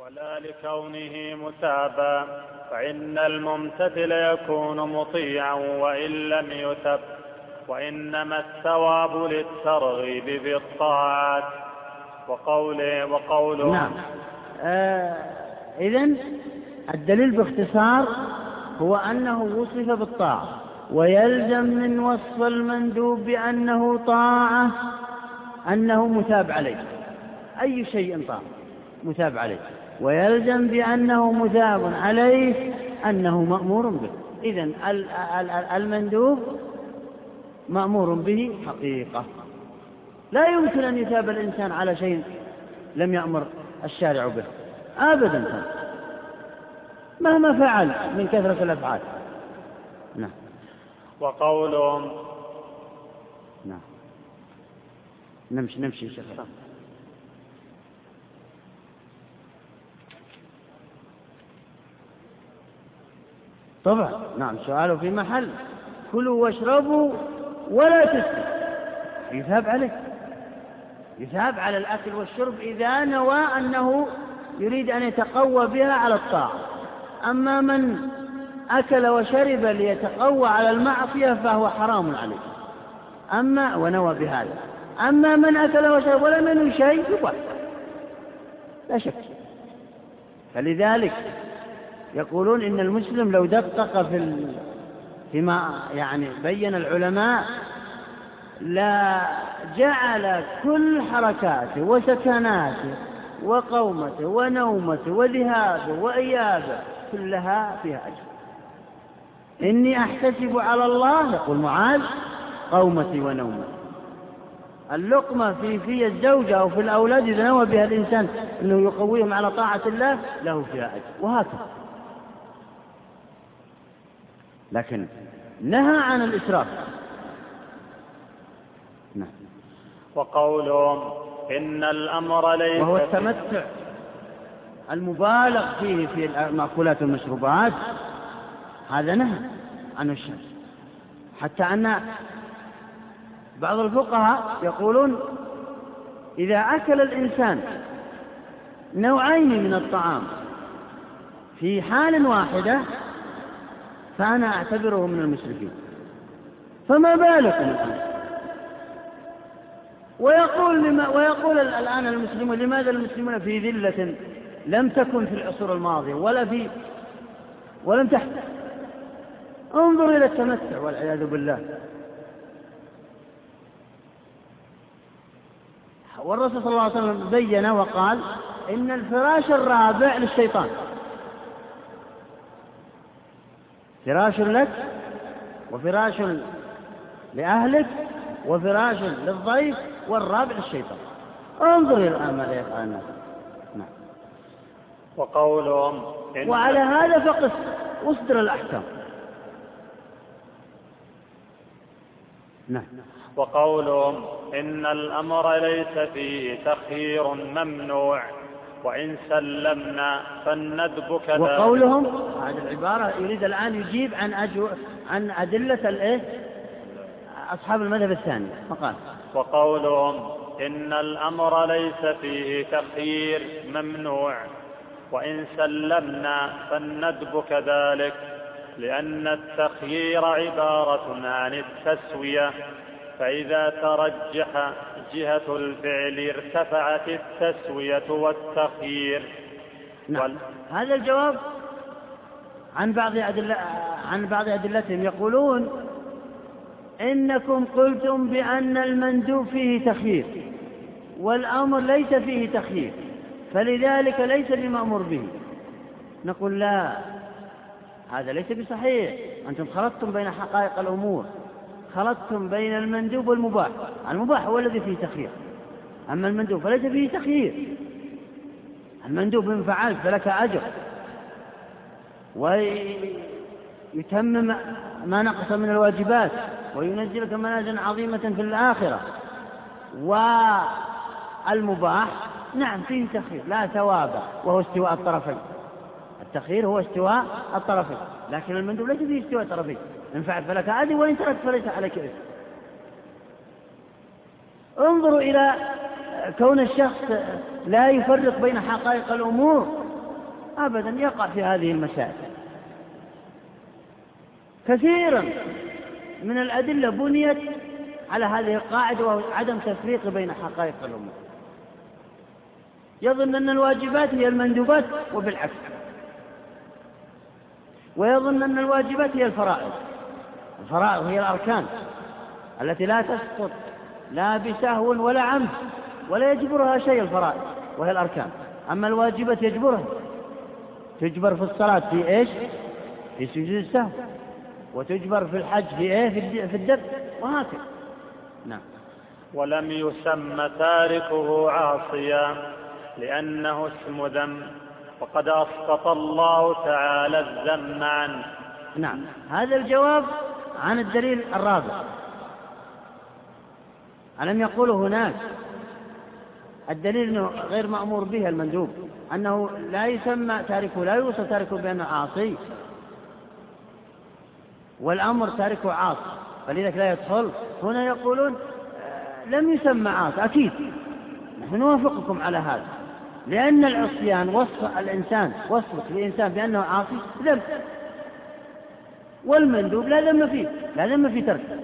ولا لكونه متابا فإن الممتثل يكون مطيعا وإن لم يتب وإنما الثواب للترغيب بالطاعات وقوله وقوله نعم. آه إذن الدليل باختصار هو أنه وصف بالطاعة ويلزم من وصف المندوب بأنه طاعة أنه مثاب عليه. أي شيء طاعة مثاب عليه. ويلزم بأنه مثاب عليه أنه مأمور به. إذا المندوب مأمور به حقيقة. لا يمكن أن يثاب الإنسان على شيء لم يأمر الشارع به. أبدا. مهما فعل من كثرة الأفعال. نعم. وقولهم نعم. نمشي نمشي شيخ. طبعا. نعم سؤاله في محل. كلوا واشربوا ولا تسرفوا يثاب عليه. يثاب على الأكل والشرب إذا نوى أنه يريد أن يتقوى بها على الطاعة. أما من أكل وشرب ليتقوى على المعصية فهو حرام عليه. أما ونوى بهذا. أما من أكل وشرب ولم ينوي شيء يباح لا شك. فلذلك يقولون إن المسلم لو دقق في فيما يعني بين العلماء لا جعل كل حركاته وسكناته وقومته ونومته وذهابه وإيابه كلها فيها أجر. إني أحتسب على الله يقول معاذ قومتي ونومتي. اللقمة في في الزوجة أو في الأولاد إذا نوى بها الإنسان أنه يقويهم على طاعة الله له فيها أجر. وهكذا. لكن نهى عن الإسراف. نعم. وقولهم إن الأمر ليس وهو التمتع المبالغ فيه في المأكولات والمشروبات. هذا نهى عنه الشرع حتى أن بعض الفقهاء يقولون إذا أكل الإنسان نوعين من الطعام في حال واحدة فأنا أعتبره من المشركين. فما بالكم ويقول لما ويقول الآن المسلمون لماذا المسلمون في ذلة لم تكن في العصور الماضية ولا في ولم تحت انظر إلى التمتع والعياذ بالله. والرسول صلى الله عليه وسلم بين وقال إن الفراش الرابع للشيطان. فراش لك وفراش لأهلك وفراش للضيف والرابع للشيطان انظر الآن ماذا يفعل الناس نعم. وقولهم وعلى هذا فقس واصدر الأحكام. نعم. وقولهم إن الأمر ليس فيه تخيير ممنوع. وإن سلمنا فالندب كذلك وقولهم هذه العبارة يريد الآن يجيب عن أجو عن أدلة الإيه؟ أصحاب المذهب الثاني. فقال. وقولهم إن الأمر ليس فيه تخيير ممنوع. وإن سلمنا فالندب كذلك لأن التخيير عبارة عن التسوية. فإذا ترجح جهة الفعل ارتفعت التسوية والتخيير. نعم. وال... هذا الجواب عن بعض أدلة عن بعض أدلتهم يقولون إنكم قلتم بأن المندوب فيه تخيير والأمر ليس فيه تخيير فلذلك ليس بمأمور به. نقول لا هذا ليس بصحيح. أنتم خلطتم بين حقائق الأمور. خلطتم بين المندوب والمباح. المباح هو الذي فيه تخيير. أما المندوب فليس فيه تخيير. المندوب إن فعلت فلك أجر. ويتمم ما نقص من الواجبات وينزلك منازل عظيمة في الآخرة. والمباح نعم فيه تخيير لا ثواب وهو استواء الطرفين. التخيير هو استواء الطرفين لكن المندوب ليس فيه استواء الطرفين. إن فعل فلك هذه وإن تركت فليس عليك إثم. انظروا إلى كون الشخص لا يفرق بين حقائق الأمور. أبدا يقع في هذه المسائل. كثيرا من الأدلة بنيت على هذه القاعدة وهو عدم تفريق بين حقائق الأمور. يظن أن الواجبات هي المندوبات وبالعكس. ويظن أن الواجبات هي الفرائض. الفرائض هي الأركان التي لا تسقط لا بسهو ولا عمد ولا يجبرها شيء الفرائض وهي الأركان. أما الواجبات يجبرها تجبر في الصلاة في إيش؟ في سجود السهو وتجبر في الحج في إيه؟ في الدب وهكذا. نعم. ولم يسم تاركه عاصيا لأنه اسم ذنب وقد أسقط الله تعالى الذم عنه. نعم. هذا الجواب عن الدليل الرابع. ألم يقولوا هناك الدليل أنه غير مأمور به المندوب أنه لا يسمى تاركه لا يوصف تاركه بأنه عاصي. والأمر تاركه عاصي فلذلك لا يدخل. هنا يقولون آه، لم يسمى عاصي أكيد. نحن نوافقكم على هذا. لأن العصيان وصف الإنسان وصفك للإنسان بأنه عاصي ذنب والمندوب لا ذم فيه لا ذم في تركه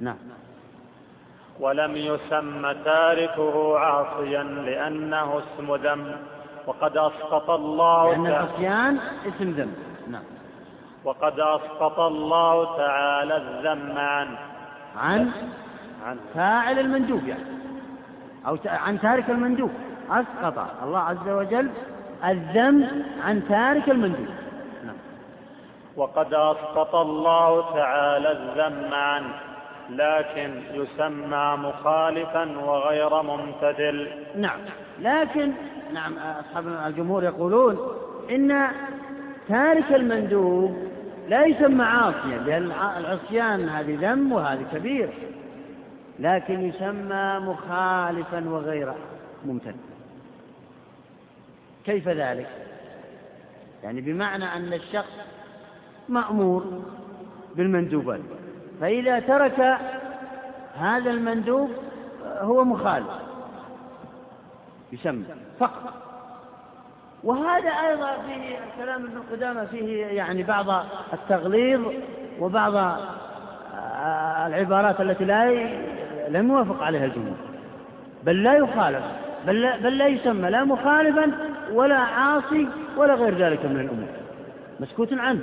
نعم. ولم يسم تاركه عاصيا لأنه اسم ذنب وقد أسقط الله لأن العصيان اسم ذنب نعم. وقد أسقط الله تعالى الذم عنه عن عن فاعل المندوب يعني. أو عن تارك المندوب. أسقط الله عز وجل الذم عن تارك المندوب. وقد أسقط الله تعالى الذم عنه لكن يسمى مخالفا وغير ممتدل. نعم. لكن نعم أصحاب الجمهور يقولون إن تارك المندوب لا يسمى عاصيا لأن العصيان هذه ذم وهذه كبير لكن يسمى مخالفا وغير ممتد. كيف ذلك؟ يعني بمعنى أن الشخص مأمور بالمندوبات. فإذا ترك هذا المندوب هو مخالف. يسمى فقط. وهذا أيضا فيه كلام ابن قدامة فيه يعني بعض التغليظ وبعض العبارات التي لا لم يوافق عليها الجمهور. بل لا يخالف بل لا, بل لا يسمى لا مخالفا ولا عاصي ولا غير ذلك من الأمور. مسكوت عنه.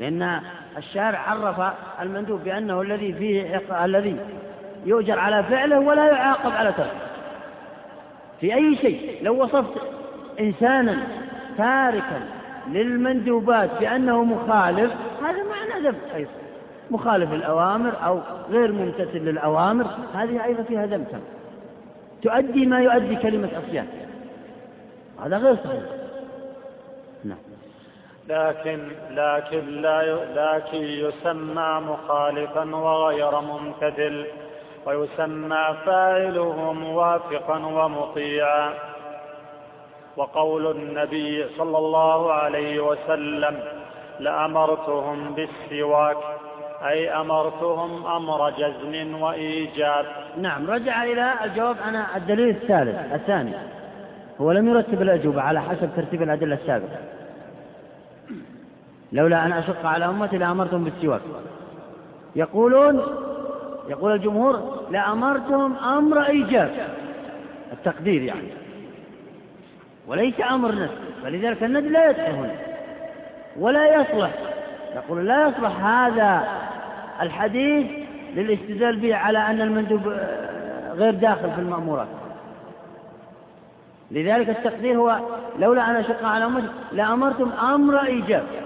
لأن الشارع عرف المندوب بأنه الذي فيه الذي يؤجر على فعله ولا يعاقب على تركه. في أي شيء لو وصفت إنسانا تاركا للمندوبات بأنه مخالف هذا معنى ذنب أيضا. مخالف الأوامر أو غير ممتثل للأوامر هذه أيضا فيها ذنب تؤدي ما يؤدي كلمة عصيان. هذا غير صحيح. لكن لكن لا لكن يسمى مخالفا وغير ممتثل ويسمى فاعله موافقا ومطيعا. وقول النبي صلى الله عليه وسلم لأمرتهم بالسواك أي أمرتهم أمر جزم وإيجاب. نعم رجع إلى الجواب. عن الدليل الثالث الثاني هو لم يرتب الأجوبة على حسب ترتيب الأدلة السابقة. لولا أن أشق على أمتي لأمرتهم بالسواك. يقولون يقول الجمهور لأمرتهم أمر إيجاب. التقدير يعني. وليس أمر نسل فلذلك الند لا يدخل هنا. ولا يصلح. يقول لا يصلح هذا الحديث للاستدلال به على أن المندوب آه، غير داخل في المأمورات. لذلك التقدير هو لولا أن أشق على أمتي لأمرتم أمر إيجاب.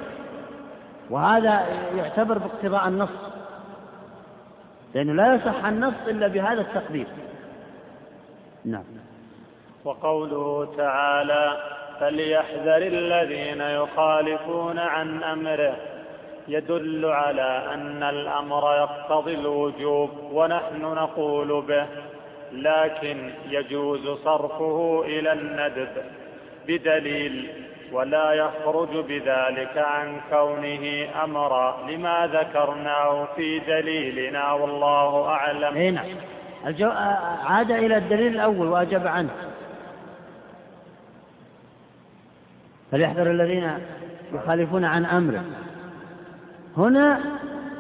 وهذا يعتبر باقتضاء النص. لأنه لا يصح النص إلا بهذا التقدير. نعم. وقوله تعالى فليحذر الذين يخالفون عن أمره. يدل على أن الأمر يقتضي الوجوب ونحن نقول به لكن يجوز صرفه إلى الندب بدليل ولا يخرج بذلك عن كونه أمرا لما ذكرناه في دليلنا والله أعلم. أي نعم. عاد إلى الدليل الأول وأجاب عنه. فليحذر الذين يخالفون عن أمره هنا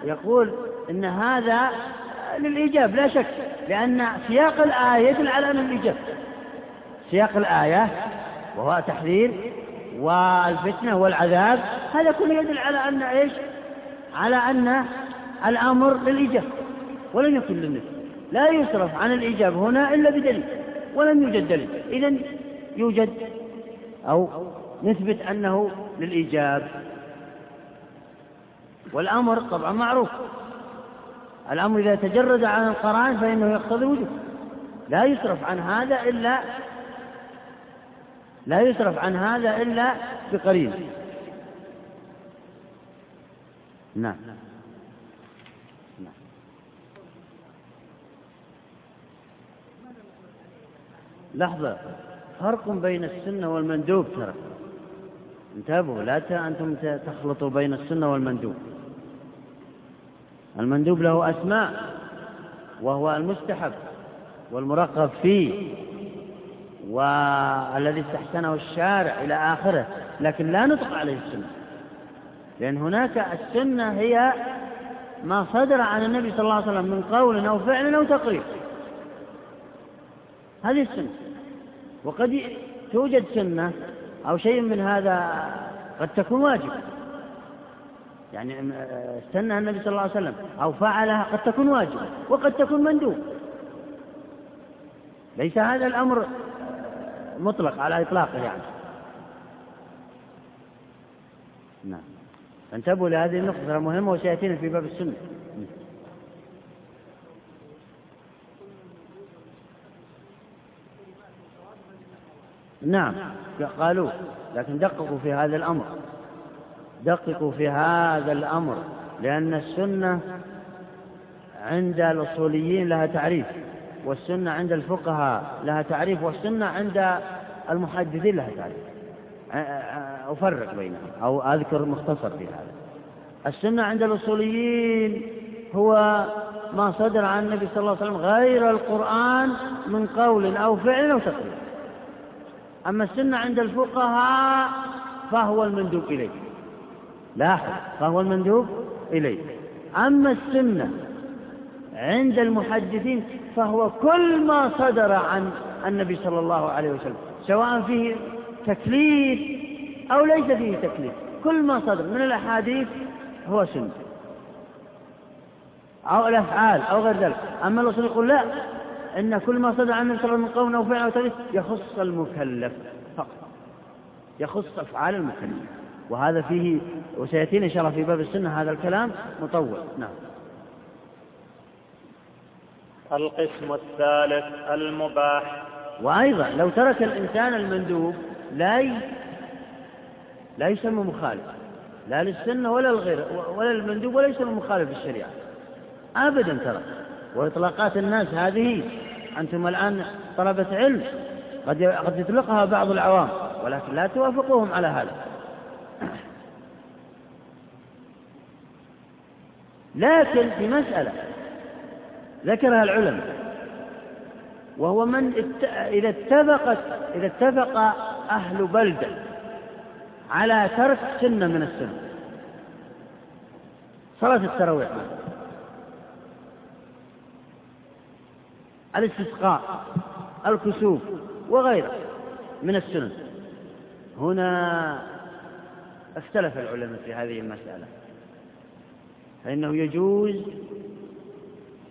يقول إن هذا للإيجاب لا شك لأن سياق الآية يدل على الإيجاب سياق الآية وهو تحذير والفتنة والعذاب هذا كله يدل على أن إيش؟ على أن الأمر للإيجاب ولم يكن للنفس. لا يصرف عن الإيجاب هنا إلا بدليل ولم يوجد دليل. إذا يوجد أو نثبت أنه للإيجاب. والأمر طبعا معروف. الأمر إذا تجرد عن القرآن فإنه يقتضي وجوب لا يصرف عن هذا إلا لا يصرف عن هذا إلا بقرين نعم. لحظة. فرق بين السنة والمندوب ترى. انتبهوا لا أنتم تخلطوا بين السنة والمندوب. المندوب له أسماء وهو المستحب والمرغب فيه. والذي استحسنه الشارع إلى آخره لكن لا نطق عليه السنة. لأن هناك السنة هي ما صدر عن النبي صلى الله عليه وسلم من قول أو فعل أو تقرير. هذه السنة. وقد توجد سنة أو شيء من هذا قد تكون واجب يعني استنى النبي صلى الله عليه وسلم أو فعلها قد تكون واجب وقد تكون مندوب ليس هذا الأمر مطلق على إطلاقه يعني. نعم. انتبهوا لهذه النقطة مهمة وسيأتينا في باب السنة. نعم قالوا لكن دققوا في هذا الأمر. دققوا في هذا الأمر لأن السنة عند الأصوليين لها تعريف. والسنة عند الفقهاء لها تعريف والسنة عند المحدثين لها تعريف. أفرق بينهم أو أذكر مختصر في هذا. السنة عند الأصوليين هو ما صدر عن النبي صلى الله عليه وسلم غير القرآن من قول أو فعل أو تقرير. أما السنة عند الفقهاء فهو المندوب إليه. لاحظ فهو المندوب إليه. أما السنة عند المحدثين فهو كل ما صدر عن النبي صلى الله عليه وسلم سواء فيه تكليف أو ليس فيه تكليف كل ما صدر من الأحاديث هو سنة. أو الأفعال أو غير ذلك. أما الرسول يقول لا إن كل ما صدر عن النبي صلى الله عليه وسلم من قول أو فعل أو تكليف يخص المكلف فقط. يخص أفعال المكلف. وهذا فيه وسيأتينا إن شاء الله في باب السنة هذا الكلام مطول. نعم. القسم الثالث المباح. وأيضا لو ترك الإنسان المندوب لا ي... لا يسمى مخالف لا للسنة ولا الغير ولا المندوب ولا يسمى مخالف للشريعة. أبدا ترى. وإطلاقات الناس هذه أنتم الآن طلبة علم قد قد يطلقها بعض العوام ولكن لا توافقوهم على هذا. لكن في مسألة ذكرها العلماء. وهو من إذا اتفقت إذا اتفق أهل بلدة على ترك سنة من السنة. صلاة التراويح. الاستسقاء الكسوف وغيره من السنن. هنا اختلف العلماء في هذه المسألة. فإنه يجوز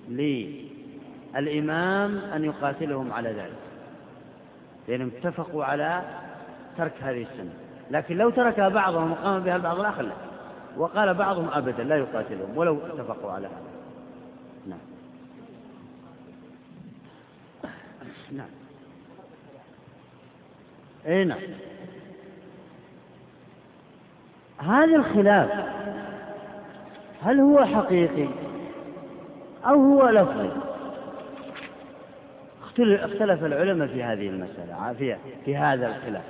للإمام أن يقاتلهم على ذلك. لأنهم اتفقوا على ترك هذه السنة. لكن لو تركها بعضهم وقام بها البعض الآخر لا. وقال بعضهم أبدا لا يقاتلهم ولو اتفقوا على هذا. نعم. نعم. اي نعم. هذا الخلاف هل هو حقيقي؟ أو هو لفظي اختلف العلماء في هذه المسألة في, في هذا الخلاف.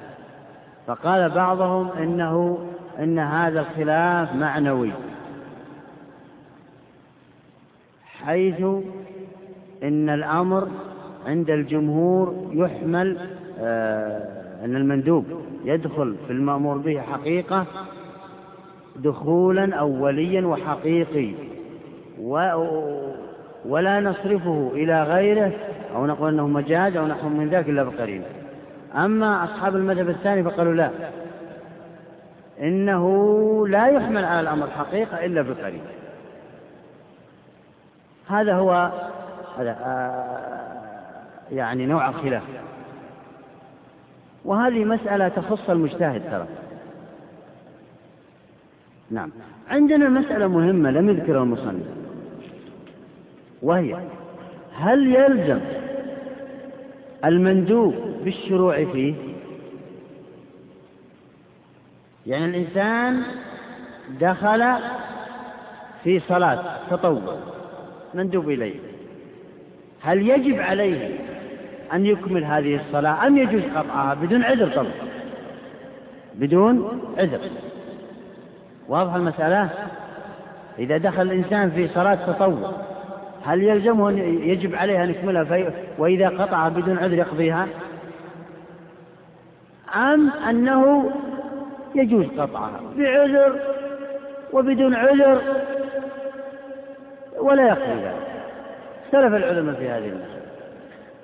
فقال بعضهم إنه إن هذا الخلاف معنوي. حيث إن الأمر عند الجمهور يحمل آه، أن المندوب يدخل في المأمور به حقيقة دخولا أوليا وحقيقي ولا نصرفه إلى غيره أو نقول أنه مجاز أو نحو من ذلك إلا بقرينة أما أصحاب المذهب الثاني فقالوا لا. إنه لا يحمل على الأمر حقيقة إلا بقرينة هذا هو هذا آه، يعني نوع الخلاف. وهذه مسألة تخص المجتهد ترى. نعم. عندنا مسألة مهمة لم يذكرها المصنف. وهي هل يلزم المندوب بالشروع فيه؟ يعني الإنسان دخل في صلاة تطوع مندوب إليه. هل يجب عليه أن يكمل هذه الصلاة أم يجوز قطعها بدون عذر طبعا؟ بدون عذر. واضح المسألة؟ إذا دخل الإنسان في صلاة تطوع هل يلزمه أن يجب عليه أن يكملها في وإذا قطعها بدون عذر يقضيها؟ أم أنه يجوز قطعها بعذر وبدون عذر ولا يقضي ذلك. اختلف العلماء في هذه المسألة.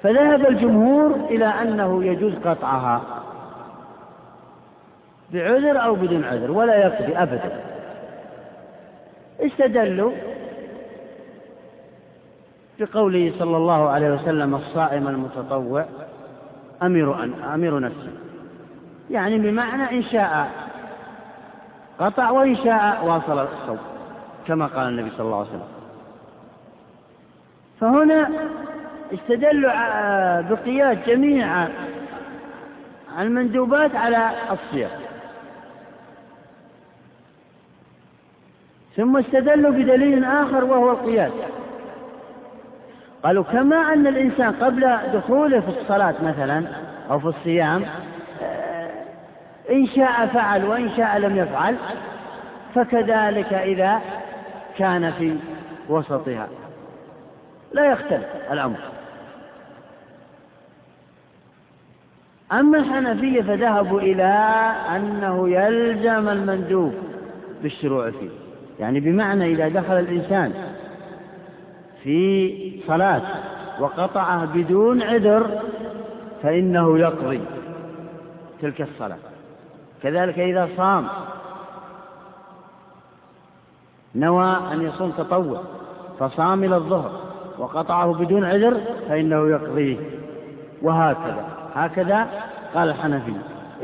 فذهب الجمهور إلى أنه يجوز قطعها بعذر أو بدون عذر ولا يقضي أبدا. استدلوا بقوله صلى الله عليه وسلم الصائم المتطوع أمير أمير نفسه. يعني بمعنى إن شاء قطع وإن شاء واصل الصوم كما قال النبي صلى الله عليه وسلم. فهنا استدلوا بقياس جميع المندوبات على الصيام. ثم استدلوا بدليل آخر وهو القياس. قالوا كما أن الإنسان قبل دخوله في الصلاة مثلا أو في الصيام آه، إن شاء فعل وإن شاء لم يفعل فكذلك إذا كان في وسطها. لا يختلف الأمر. أما الحنفية فذهبوا إلى أنه يلزم المندوب بالشروع فيه. يعني بمعنى إذا دخل الإنسان في صلاة وقطعه بدون عذر فإنه يقضي تلك الصلاة. كذلك إذا صام نوى أن يصوم تطوع فصام إلى الظهر وقطعه بدون عذر فإنه يقضيه وهكذا هكذا قال الحنفي.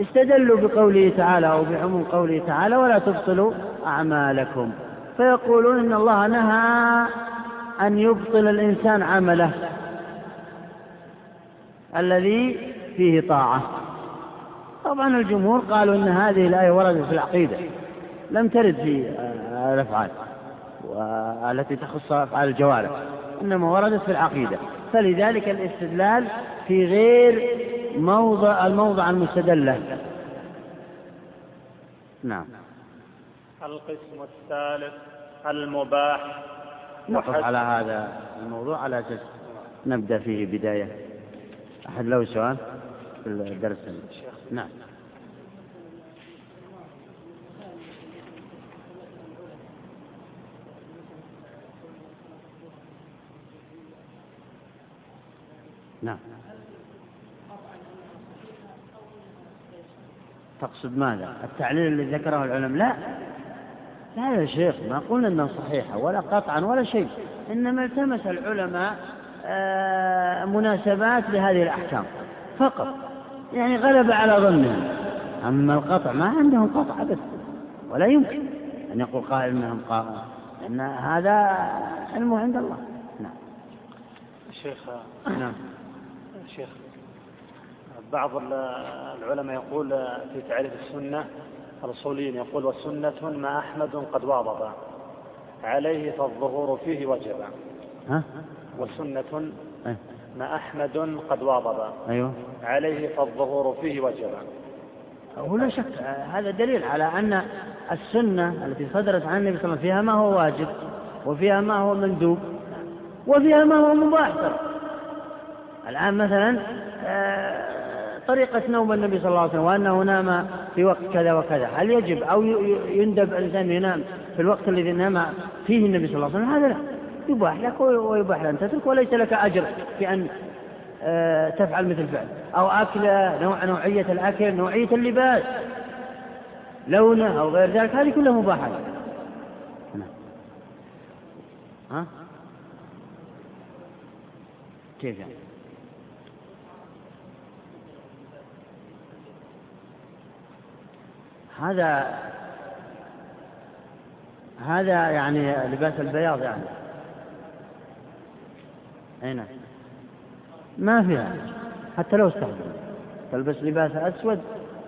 استدلوا بقوله تعالى أو بعموم قوله تعالى ولا تبطلوا أعمالكم. فيقولون إن الله نهى أن يبطل الإنسان عمله الذي فيه طاعة. طبعا الجمهور قالوا أن هذه الآية وردت في العقيدة. لم ترد في الأفعال التي تخص أفعال الجوارح إنما وردت في العقيدة. فلذلك الاستدلال في غير موضع الموضع المستدل نعم. القسم الثالث المباح. نقف على هذا الموضوع على أساس نبدأ فيه بداية. أحد له سؤال في الدرس؟ نعم. نعم. تقصد ماذا؟ التعليل الذي ذكره العلماء؟ لا. لا يا شيخ ما قلنا إنها صحيحة ولا قطعا ولا شيء. إنما التمس العلماء آه، مناسبات لهذه الأحكام فقط. يعني غلب على ظنهم. أما القطع ما عندهم قطع ابدا ولا يمكن أن يقول قائل إنهم قائل ان هذا علمه عند الله. نعم. شيخ نعم. شيخ بعض العلماء يقول في تعريف السنة الأصوليين يقول وسنة ما أحمد قد واظب عليه فالظهور فيه وجبا ها؟ وسنة أيه. ما أحمد قد واظب أيوه. عليه فالظهور فيه وجبا هو لا شك. هذا دليل على أن السنة التي صدرت عن النبي صلى الله عليه وسلم فيها ما هو واجب وفيها ما هو مندوب وفيها ما هو مباح الآن مثلا طريقة نوم النبي صلى الله عليه وسلم وأنه نام في وقت كذا وكذا هل يجب أو يندب الإنسان ينام في الوقت الذي نام فيه النبي صلى الله عليه وسلم هذا لا يباح لك ويباح لك أن تترك وليس لك أجر في أن آه، تفعل مثل فعل أو أكل نوع نوعية الأكل نوعية اللباس لونه أو غير ذلك هذه كلها مباحات نعم. ها؟ كيف يعني؟ هذا هذا يعني لباس البياض يعني. أي نعم. ما فيها حتى لو استخدم. تلبس لباس أسود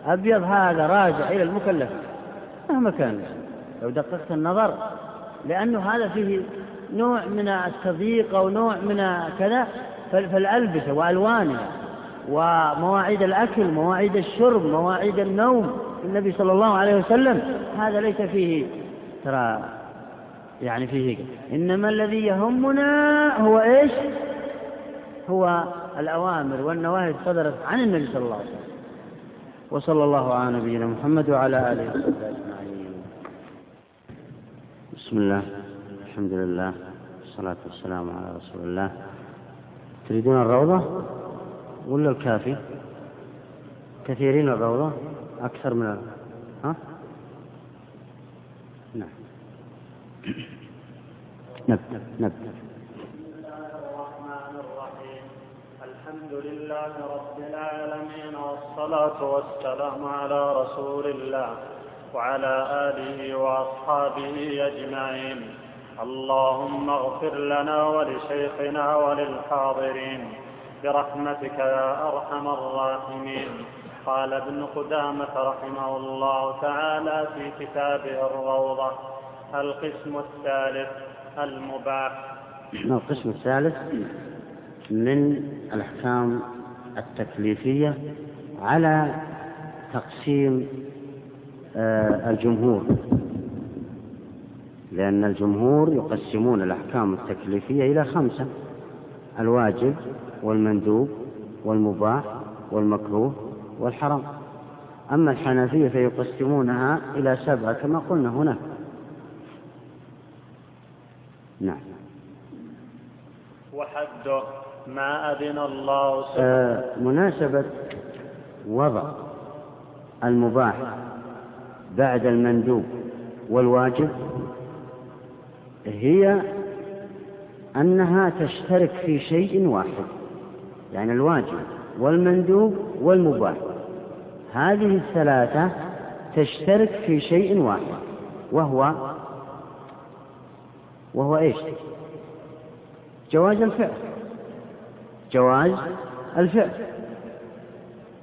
أبيض هذا راجع إلى المكلف. مهما كان. لو دققت النظر لأنه هذا فيه نوع من التضييق أو نوع من كذا فالألبسة وألوانها ومواعيد الأكل مواعيد الشرب مواعيد النوم النبي صلى الله عليه وسلم هذا ليس فيه ترى يعني فيه إنما الذي يهمنا هو إيش؟ هو الأوامر والنواهي صدرت عن النبي صلى الله عليه وسلم. وصلى الله على نبينا محمد وعلى آله وصحبه أجمعين. بسم الله الحمد لله والصلاة والسلام على رسول الله. تريدون الروضة ولا الكافي؟ كثيرين الروضة. أكثر من ها؟ نعم. نبدأ نبدأ الحمد لله رب العالمين والصلاة والسلام على رسول الله وعلى آله وأصحابه أجمعين. اللهم اغفر لنا ولشيخنا وللحاضرين. برحمتك يا أرحم الراحمين. قال ابن قدامة رحمه الله تعالى في كتابه الروضة القسم الثالث المباح. القسم الثالث من الأحكام التكليفية على تقسيم آه، الجمهور. لأن الجمهور يقسمون الأحكام التكليفية إلى خمسة الواجب والمندوب والمباح والمكروه والحرام. أما الحنفية فيقسمونها إلى سبعة كما قلنا هناك نعم. وحده ما أذن الله آه مناسبة وضع المباح بعد المندوب والواجب هي أنها تشترك في شيء واحد يعني الواجب والمندوب والمباح. هذه الثلاثة تشترك في شيء واحد وهو وهو إيش؟ جواز الفعل. جواز الفعل.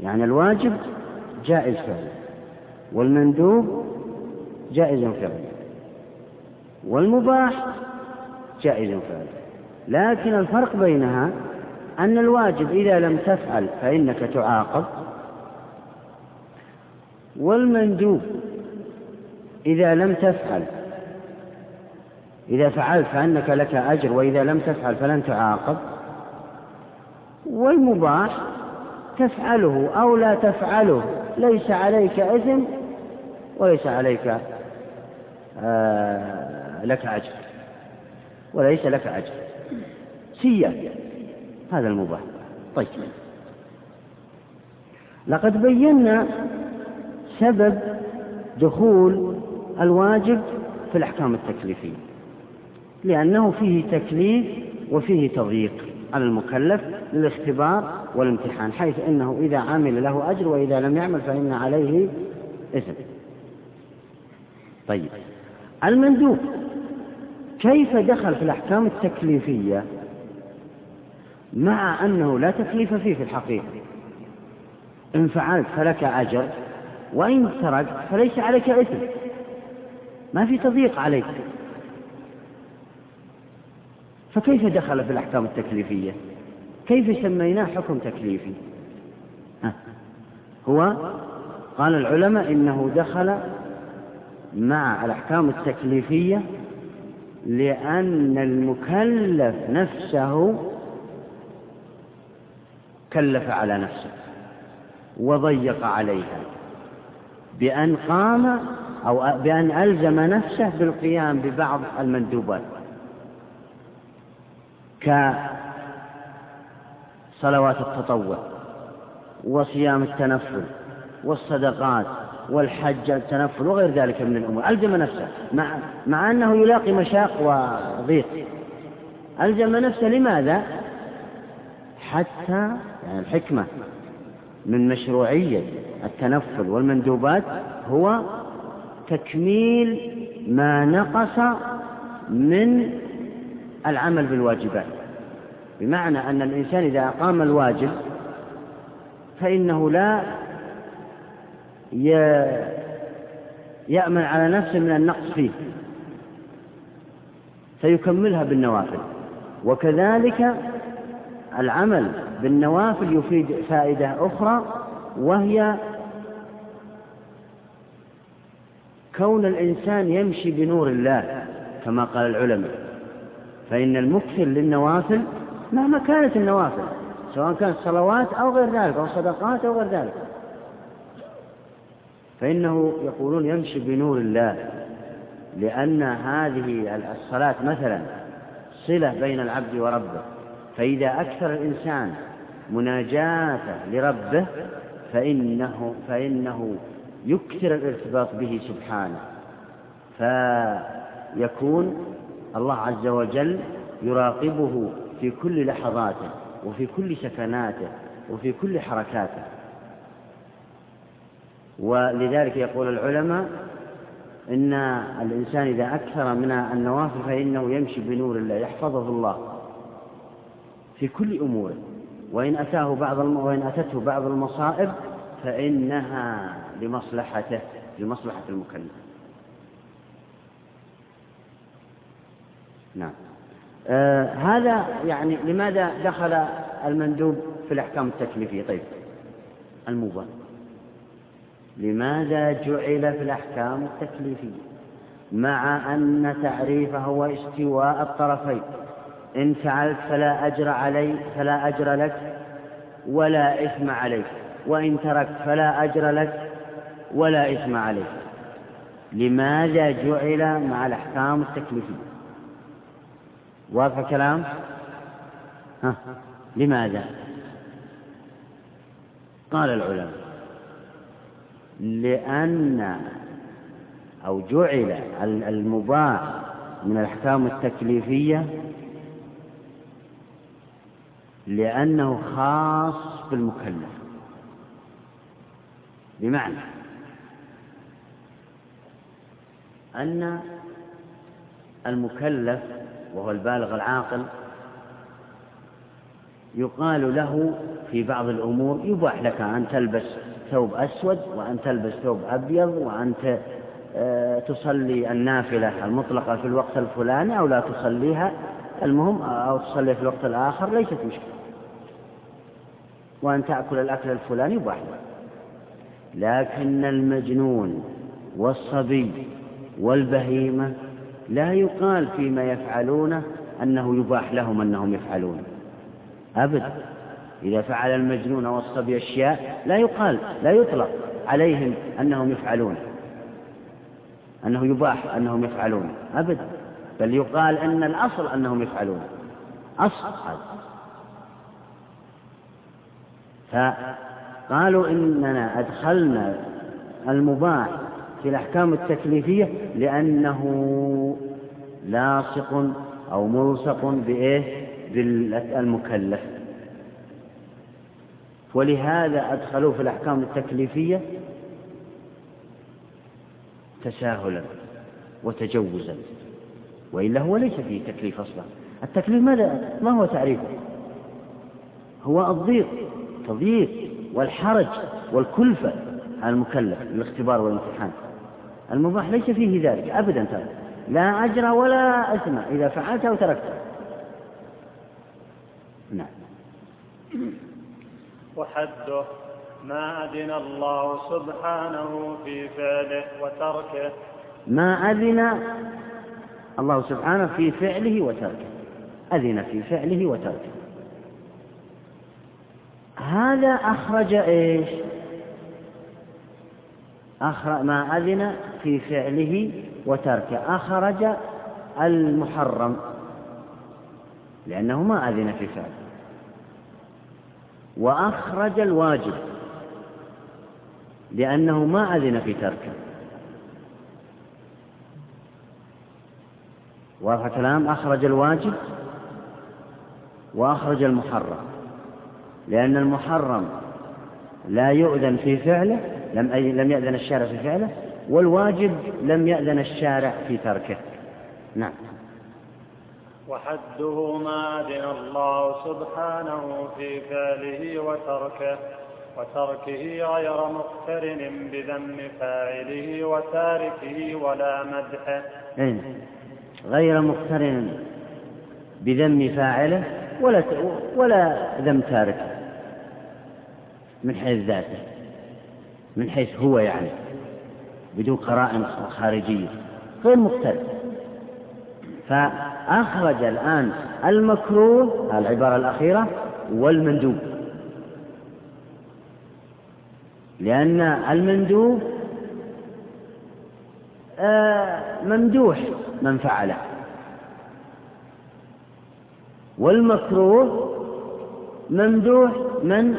يعني الواجب جائز فعل والمندوب جائز فعل والمباح جائز فعل. لكن الفرق بينها أن الواجب إذا لم تفعل فإنك تعاقب والمندوب إذا لم تفعل إذا فعلت فإنك لك أجر وإذا لم تفعل فلن تعاقب. والمباح تفعله أو لا تفعله ليس عليك إثم وليس عليك آه لك أجر وليس لك أجر. سيا هذا المباح. طيب. لقد بينا سبب دخول الواجب في الأحكام التكليفية لأنه فيه تكليف وفيه تضييق على المكلف للاختبار والامتحان حيث أنه إذا عمل له أجر وإذا لم يعمل فإن عليه إثم. طيب المندوب كيف دخل في الأحكام التكليفية مع أنه لا تكليف فيه في الحقيقة؟ إن فعلت فلك أجر وإن تركت فليس عليك إثم. ما في تضييق عليك. فكيف دخل في الأحكام التكليفية؟ كيف سميناه حكم تكليفي؟ ها. هو قال العلماء إنه دخل مع الأحكام التكليفية لأن المكلف نفسه كلف على نفسه وضيق عليها. بأن قام أو بأن ألزم نفسه بالقيام ببعض المندوبات. كصلوات التطوع وصيام التنفل والصدقات والحج التنفل وغير ذلك من الأمور. ألزم نفسه مع, مع أنه يلاقي مشاق وضيق. ألزم نفسه لماذا؟ حتى يعني الحكمة من مشروعية. التنفل والمندوبات هو تكميل ما نقص من العمل بالواجبات. بمعنى أن الإنسان إذا أقام الواجب فإنه لا يأمن على نفسه من النقص فيه فيكملها بالنوافل. وكذلك العمل بالنوافل يفيد فائدة أخرى وهي كون الإنسان يمشي بنور الله كما قال العلماء. فإن المكثر للنوافل مهما كانت النوافل سواء كانت صلوات أو غير ذلك أو صدقات أو غير ذلك. فإنه يقولون يمشي بنور الله لأن هذه الصلاة مثلا صلة بين العبد وربه. فإذا أكثر الإنسان مناجاته لربه فإنه فإنه يكثر الارتباط به سبحانه فيكون الله عز وجل يراقبه في كل لحظاته وفي كل سكناته وفي كل حركاته ولذلك يقول العلماء إن الإنسان إذا أكثر من النوافل فإنه يمشي بنور الله يحفظه الله في كل أموره وإن أتاه بعض. وإن أتته بعض المصائب فإنها لمصلحته لمصلحة المكلف. نعم. آه هذا يعني لماذا دخل المندوب في الأحكام التكليفية؟ طيب المباح لماذا جعل في الأحكام التكليفية؟ مع أن تعريفه هو استواء الطرفين. إن فعلت فلا أجر علي فلا أجر لك ولا إثم عليك. وإن تركت فلا أجر لك ولا إثم عليك لماذا جعل مع الأحكام التكليفية؟ واضح الكلام؟ ها لماذا؟ قال العلماء لأن أو جعل المباح من الأحكام التكليفية لأنه خاص بالمكلف. بمعنى أن المكلف وهو البالغ العاقل يقال له في بعض الأمور يباح لك أن تلبس ثوب أسود وأن تلبس ثوب أبيض وأن آه، تصلي النافلة المطلقة في الوقت الفلاني أو لا تصليها. المهم أو تصلي في الوقت الآخر ليست مشكلة. وأن تأكل الأكل الفلاني يباح لكن المجنون والصبي والبهيمة لا يقال فيما يفعلونه أنه يباح لهم أنهم يفعلون. أبدا إذا فعل المجنون والصبي أشياء لا يقال لا يطلق عليهم أنهم يفعلون. أنه يباح أنهم يفعلون. أبدا بل يقال أن الأصل أنهم يفعلون. أصل. فقالوا إننا أدخلنا المباح في الأحكام التكليفية لأنه لاصق أو ملصق بإيه؟ بالمكلف ولهذا أدخلوه في الأحكام التكليفية تساهلا وتجوزا. وإلا هو ليس فيه تكليف أصلا. التكليف ماذا ما هو تعريفه؟ هو الضيق التضييق والحرج والكلفة على المكلف الاختبار والامتحان. المباح ليس فيه ذلك أبدا ترى. لا أجر ولا أثم إذا فعلت أو تركت. نعم. وحده ما أذن الله سبحانه في فعله وتركه. ما أذن الله سبحانه في فعله وتركه. أذن في فعله وتركه. هذا أخرج إيش؟ ما أذن في فعله وتركه. أخرج المحرم لأنه ما أذن في فعله وأخرج الواجب لأنه ما أذن في تركه. واضح الكلام؟ أخرج الواجب وأخرج المحرم لأن المحرم لا يؤذن في فعله لم لم يأذن الشارع في فعله والواجب لم يأذن الشارع في تركه. نعم. وحده ما أذن الله سبحانه في فعله وتركه وتركه غير مقترن بذم فاعله وتاركه ولا مدحه. أين غير مقترن بذم فاعله ولا ولا ذم تاركه. من حيث ذاته. من حيث هو يعني. بدون قرائن خارجية غير مقترن فأخرج الآن المكروه العبارة الأخيرة والمندوب. لأن المندوب آه، ممدوح من فعله. والمكروه ممدوح من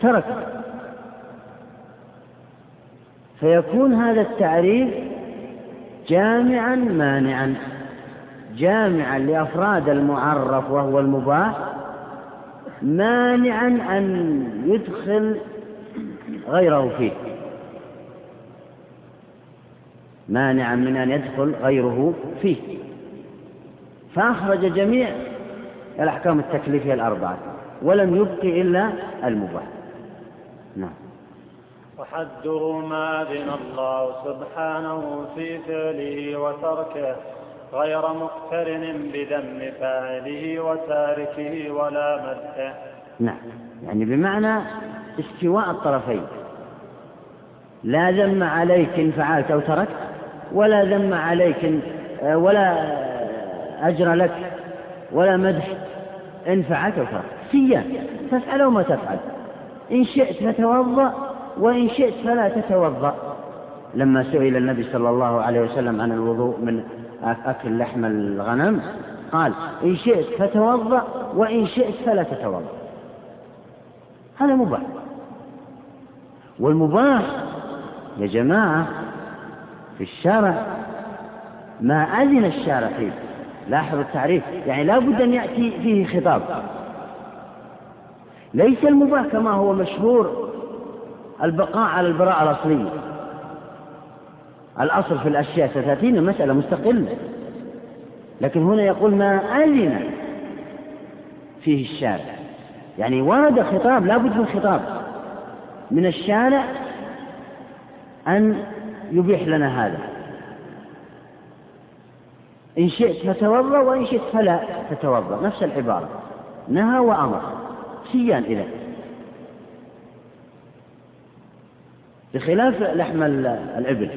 تركه. فيكون هذا التعريف جامعا مانعا جامعا لأفراد المعرف وهو المباح مانعا أن يدخل غيره فيه. مانعا من أن يدخل غيره فيه. فأخرج جميع الأحكام التكليفية الأربعة ولم يبق إلا المباح. نعم. وحده ما أذن الله سبحانه في فعله وتركه غير مقترن بذم فاعله وتاركه ولا مدحه. نعم. يعني بمعنى استواء الطرفين. لا ذم عليك إن فعلت أو تركت ولا ذم عليك ولا أجر لك ولا مدح إن فعلت أو تركت. سيان. تفعل أو ما تفعل. إن شئت فتوضأ وإن شئت فلا تتوضأ. لما سئل النبي صلى الله عليه وسلم عن الوضوء من أكل لحم الغنم قال إن شئت فتوضأ وإن شئت فلا تتوضأ. هذا مباح. والمباح يا جماعة في الشرع ما أذن الشارع فيه. لاحظوا التعريف يعني لا بد أن يأتي فيه خطاب. ليس المباح كما هو مشهور البقاء على البراءة الأصلية. الأصل في الأشياء ستأتينا مسألة مستقلة. لكن هنا يقول ما أذن فيه الشارع. يعني ورد خطاب لا بد من خطاب. من الشارع أن يبيح لنا هذا. إن شئت فتوضأ وإن شئت فلا تتوضأ. نفس العبارة. نهى وأمر. سيان إذا بخلاف لحم الإبل.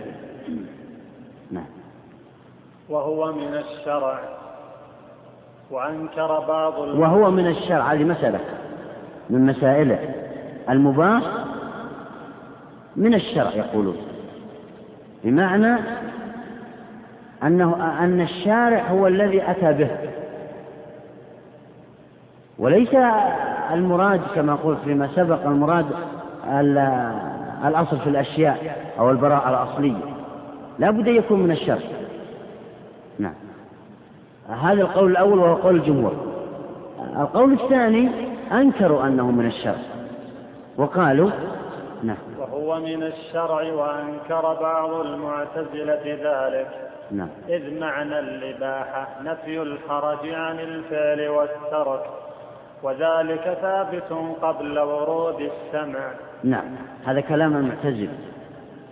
نعم. وهو من الشرع. وأنكر بعض وهو من الشرع. هذه مسألة من مسائله. المباح من الشرع يقولون. بمعنى أنه أن الشارع هو الذي أتى به. وليس المراد كما قلت فيما سبق المراد الأصل في الأشياء أو البراءة الأصلية. لا بد أن يكون من الشرع نعم. هذا القول الأول وهو قول الجمهور. القول الثاني أنكروا أنه من الشرع وقالوا نعم. وهو من الشرع وأنكر بعض المعتزلة ذلك. نعم. إذ معنى الإباحة نفي الحرج عن الفعل والترك وذلك ثابت قبل ورود السمع. نعم. هذا كلام المعتزلة.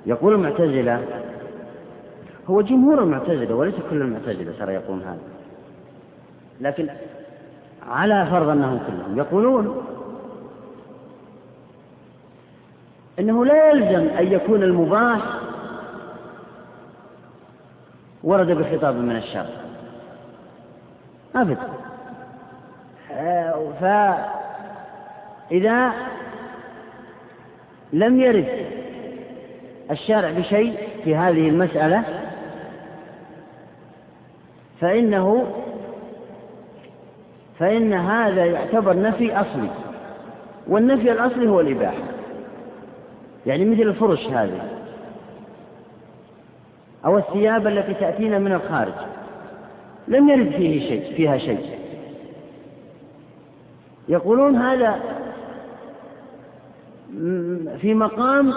يقول المعتزلة هو جمهور المعتزلة وليس كل المعتزلة ترى يقولون هذا. لكن على فرض أنهم كلهم يقولون أنه لا يلزم أن يكون المباح ورد بخطاب من الشرع أبدا فإذا لم يرد الشارع بشيء في هذه المسألة فإنه فإن هذا يعتبر نفي أصلي والنفي الأصلي هو الإباحة يعني مثل الفرش هذه أو الثياب التي تأتينا من الخارج لم يرد فيه شيء فيها شيء. يقولون هذا في مقام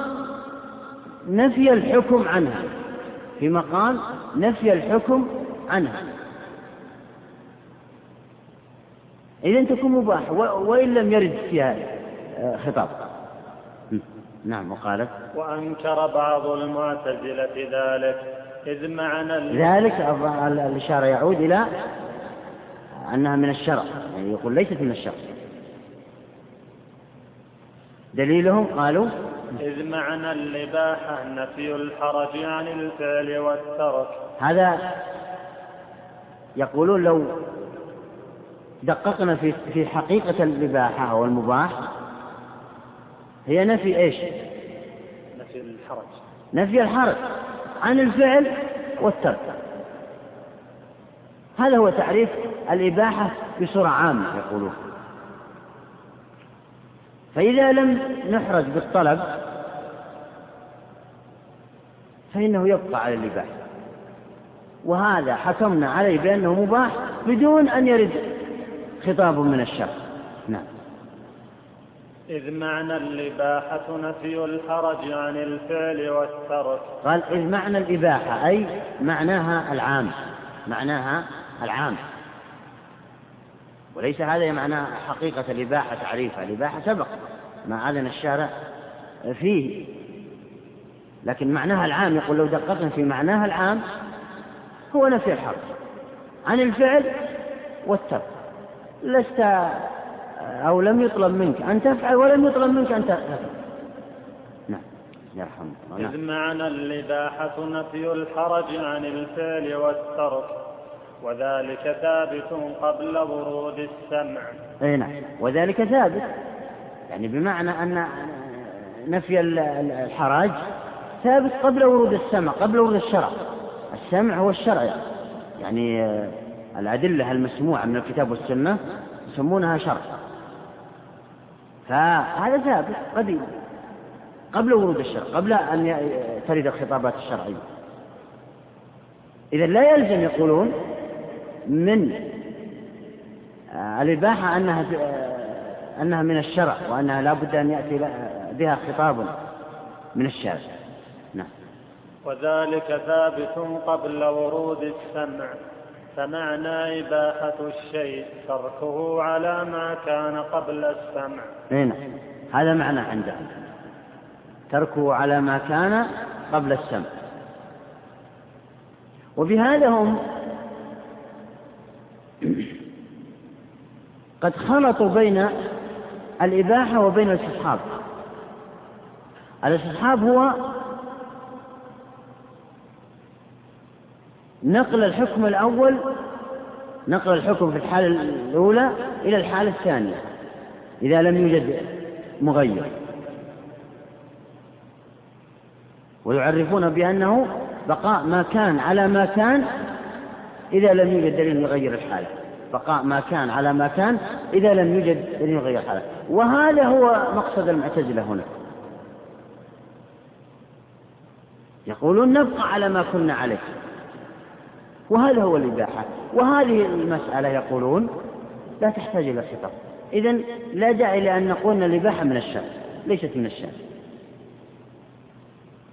نفي الحكم عنها. في مقام نفي الحكم عنها. إذا تكون مباح وإن لم يرد فيها آه، خطاب. نعم وقالت وأنكر بعض المعتزلة ذلك إذ معنى ذلك الإشارة يعود إلى أنها من الشرع. يعني يقول ليست من الشرع. دليلهم؟ قالوا إذ معنى الإباحة نفي الحرج عن الفعل والترك. هذا يقولون لو دققنا في في حقيقة الإباحة أو المباح هي نفي إيش؟ نفي الحرج. نفي الحرج عن الفعل والترك. هذا هو تعريف الإباحة بصورة عامة يقولون. فإذا لم نحرج بالطلب فإنه يبقى على الإباحة وهذا حكمنا عليه بأنه مباح بدون أن يرد خطاب من الشرع. نعم. إذ معنى الإباحة نفي الحرج عن الفعل والترك. قال إذ معنى الإباحة أي معناها العام. معناها العام. وليس هذا معنى حقيقة الإباحة تعريفها. الإباحة سبق ما أذن الشارع فيه. لكن معناها العام يقول لو دققنا في معناها العام هو نفي الحرج عن الفعل والترك. لست أو لم يطلب منك أن تفعل ولم يطلب منك أن تفعل. نعم. نعم. إذ معنى الإباحة نفي الحرج عن الفعل والترك. وذلك ثابت قبل ورود السمع. أي نعم. وذلك ثابت. يعني بمعنى أن نفي الحرج ثابت قبل ورود السمع قبل ورود الشرع. السمع هو الشرع. يعني الأدلة المسموعة من الكتاب والسنة يسمونها شرع. فهذا ثابت قديم. قبل ورود الشرع قبل أن ترد الخطابات الشرعية إذا لا يلزم يقولون من الإباحة أنها أنها من الشرع وأنها لا بد أن يأتي بها خطاب من الشارع نعم. وذلك ثابت قبل ورود السمع فمعنى إباحة الشيء تركه على ما كان قبل السمع. نعم. هذا معنى عندهم تركه على ما كان قبل السمع. وبهذا هم قد خلطوا بين الإباحة وبين الاستصحاب الاستصحاب هو نقل الحكم الأول نقل الحكم في الحالة الأولى إلى الحالة الثانية إذا لم يوجد مغير. ويعرفون بأنه بقاء ما كان على ما كان إذا لم يوجد دليل يغير الحالة بقاء ما كان على ما كان إذا لم يوجد دليل يغير الحالة وهذا هو مقصد المعتزلة هنا. يقولون نبقى على ما كنا عليه. وهذا هو الإباحة. وهذه المسألة يقولون لا تحتاج إلى خطاب. إذا لا داعي لأن نقول أن الإباحة من الشرع ليست من الشرع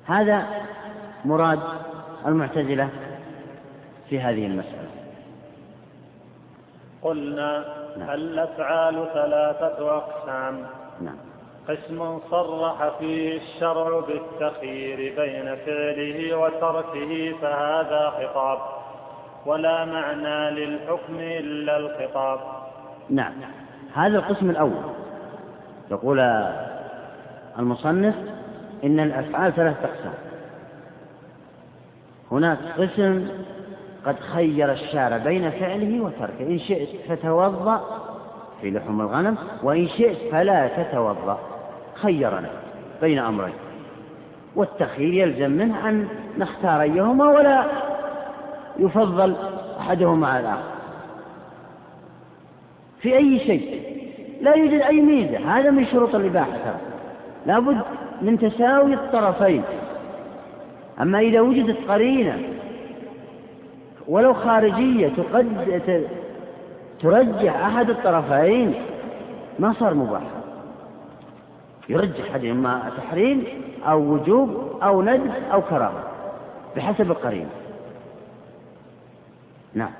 هذا مراد المعتزلة في هذه المسألة. قلنا نعم. الأفعال ثلاثة أقسام. نعم. قسم صرح فيه الشرع بالتخيير بين فعله وتركه فهذا خطاب. ولا معنى للحكم إلا الخطاب. نعم. هذا القسم الأول. يقول المصنف إن الأفعال ثلاثة أقسام. هناك قسم قد خير الشارع بين فعله وتركه. إن شئت فتوضأ في لحوم الغنم وإن شئت فلا تتوضأ. خيرنا بين أمرين. والتخيير يلزم منه أن نختار أيهما ولا يفضل أحدهما على الآخر. في أي شيء. لا يوجد أي ميزة. هذا من شروط الإباحة ترى. لابد من تساوي الطرفين. أما إذا وجدت قرينة ولو خارجية تقد ترجح أحد الطرفين ما صار مباح. يرجح إما تحريم أو وجوب أو ندب أو كراهة بحسب القرينة نعم.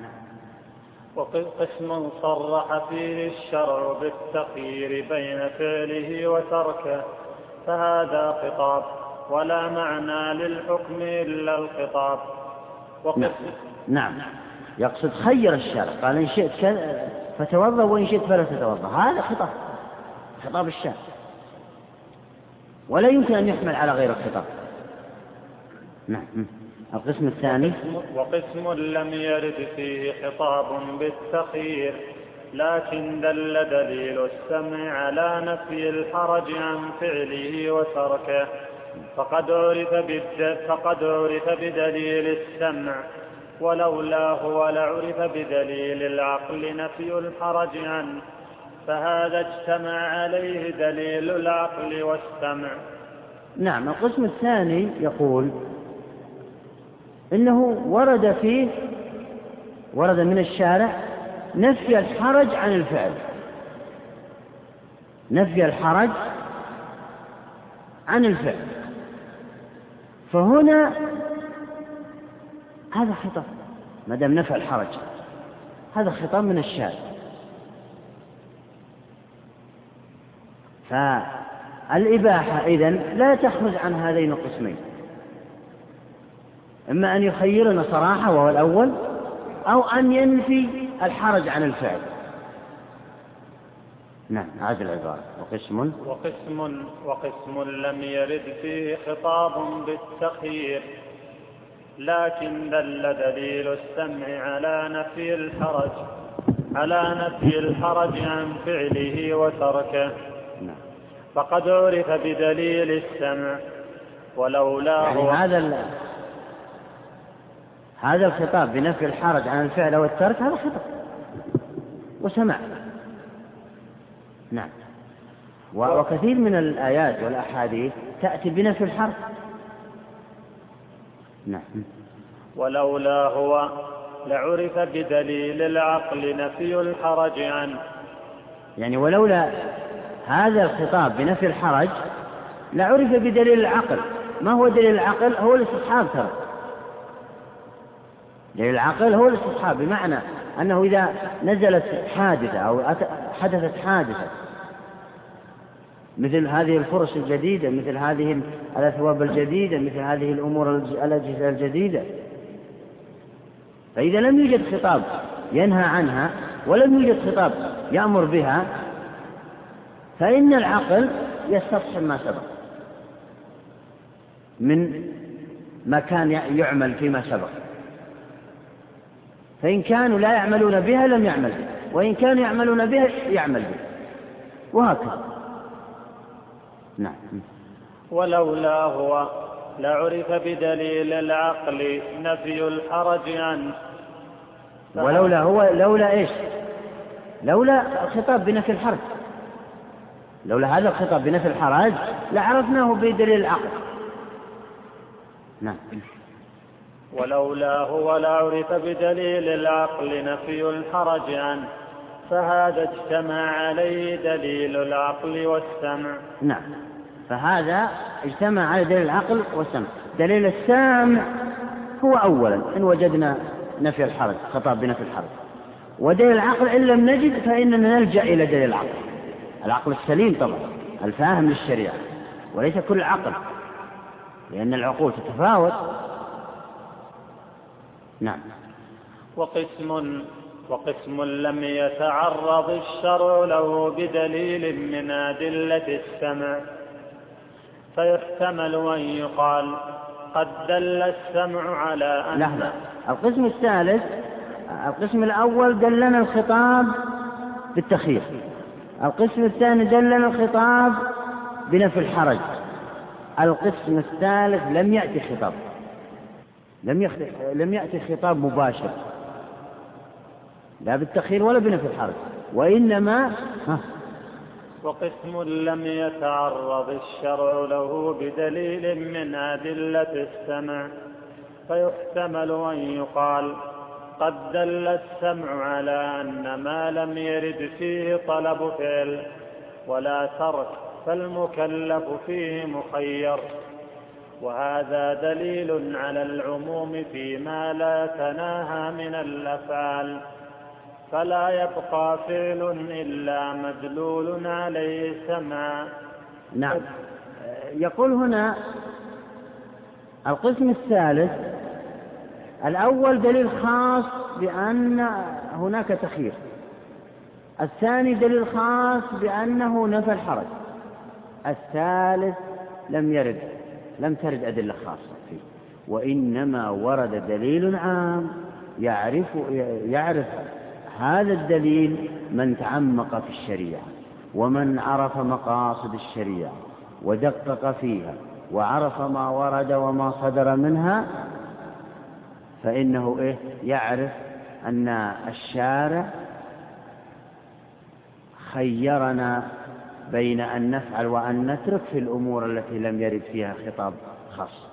وقسم صرح فيه الشرع بالتخيير بين فعله وتركه فهذا خطاب ولا معنى للحكم إلا الخطاب. نعم. نعم. يقصد خير الشرع. قال إن شئت فتوضأ وإن شئت فلا تتوضأ. هذا خطاب. خطاب الشرع. ولا يمكن أن يحمل على غير الخطاب. نعم. القسم الثاني. وقسم لم يرد فيه خطاب بالتخيير لكن دل دليل السمع على نفي الحرج عن فعله وتركه. فقد عرف, فقد عرف بدليل السمع ولولاه ولعرف بدليل العقل نفي الحرج عنه. فهذا اجتمع عليه دليل العقل والسمع. نعم القسم الثاني يقول إنه ورد فيه ورد من الشارع نفي الحرج عن الفعل. نفي الحرج عن الفعل. فهنا هذا خطاب ما دام نفى الحرج. هذا خطاب من الشارع فالإباحة إذن لا تخرج عن هذين القسمين. إما أن يخيرنا صراحة وهو الأول أو أن ينفي الحرج عن الفعل. نعم هذه العبارة. وقسم؟ وقسم وقسم لم يرد فيه خطاب بالتخيير لكن دل دليل السمع على نفي الحرج على نفي الحرج عن فعله وتركه. نعم. فقد عرف بدليل السمع ولولاه يعني هذا هذا الخطاب بنفي الحرج عن الفعل أو الترك هذا خطاب وسمع. نعم. وكثير من الآيات والأحاديث تأتي بنفي الحرج نعم. ولولا هو لعرف بدليل العقل نفي الحرج عنه. يعني ولولا هذا الخطاب بنفي الحرج لعرف بدليل العقل. ما هو دليل العقل؟ هو الاستصحاب ترى. دليل العقل هو الاستصحاب بمعنى أنه إذا نزلت حادثة أو حدثت حادثة مثل هذه الفرش الجديدة مثل هذه الأثواب الجديدة مثل هذه الأمور الأجهزة الجديدة. فإذا لم يوجد خطاب ينهى عنها ولم يوجد خطاب يأمر بها فإن العقل يستصحب ما سبق من ما كان يعمل فيما سبق. فإن كانوا لا يعملون بها لم يعمل بها وإن كانوا يعملون بها يعمل بها. وهكذا. نعم. ولولا هو لعرف بدليل العقل نفي الحرج عنه. ولولا هو لولا إيش؟ لولا الخطاب بنفي الحرج. لولا هذا الخطاب بنفي الحرج لعرفناه بدليل العقل. نعم. ولولاه ولعرف بدليل العقل نفي الحرج عنه فهذا اجتمع عليه دليل العقل والسمع. نعم. فهذا اجتمع على دليل العقل والسمع. دليل السامع هو أولا إن وجدنا نفي الحرج خطاب بنفي الحرج. ودليل العقل إن لم نجد فإننا نلجأ إلى دليل العقل. العقل السليم طبعا الفاهم للشريعة وليس كل عقل لأن العقول تتفاوت. نعم. وقسم وقسم لم يتعرض الشرع له بدليل من أدلة السمع. فيحتمل أن يقال قد دل السمع على أن لحظة. القسم الثالث القسم الأول دلنا الخطاب بالتخيير. القسم الثاني دلنا الخطاب بنفي الحرج. القسم الثالث لم يأتي خطاب. لم يخ... لم يأتي خطاب مباشر. لا بالتخير ولا بنفي الحرج. وإنما ها. وقسم لم يتعرض الشرع له بدليل من أدلة السمع. فيحتمل أن يقال قد دل السمع على أن ما لم يرد فيه طلب فعل ولا ترك فالمكلف فيه مخير. وهذا دليل على العموم فيما لا تناهى من الأفعال. فلا يبقى فعل إلا مدلول عليه سمعا نعم. يقول هنا القسم الثالث الأول دليل خاص بأن هناك تخيير. الثاني دليل خاص بأنه نفى الحرج. الثالث لم يرد. لم ترد أدلة خاصة فيه. وإنما ورد دليل عام يعرف يعرف هذا الدليل من تعمق في الشريعة ومن عرف مقاصد الشريعة ودقق فيها وعرف ما ورد وما صدر منها فإنه إيه؟ يعرف أن الشارع خيرنا بين أن نفعل وأن نترك في الأمور التي لم يرد فيها خطاب خاص.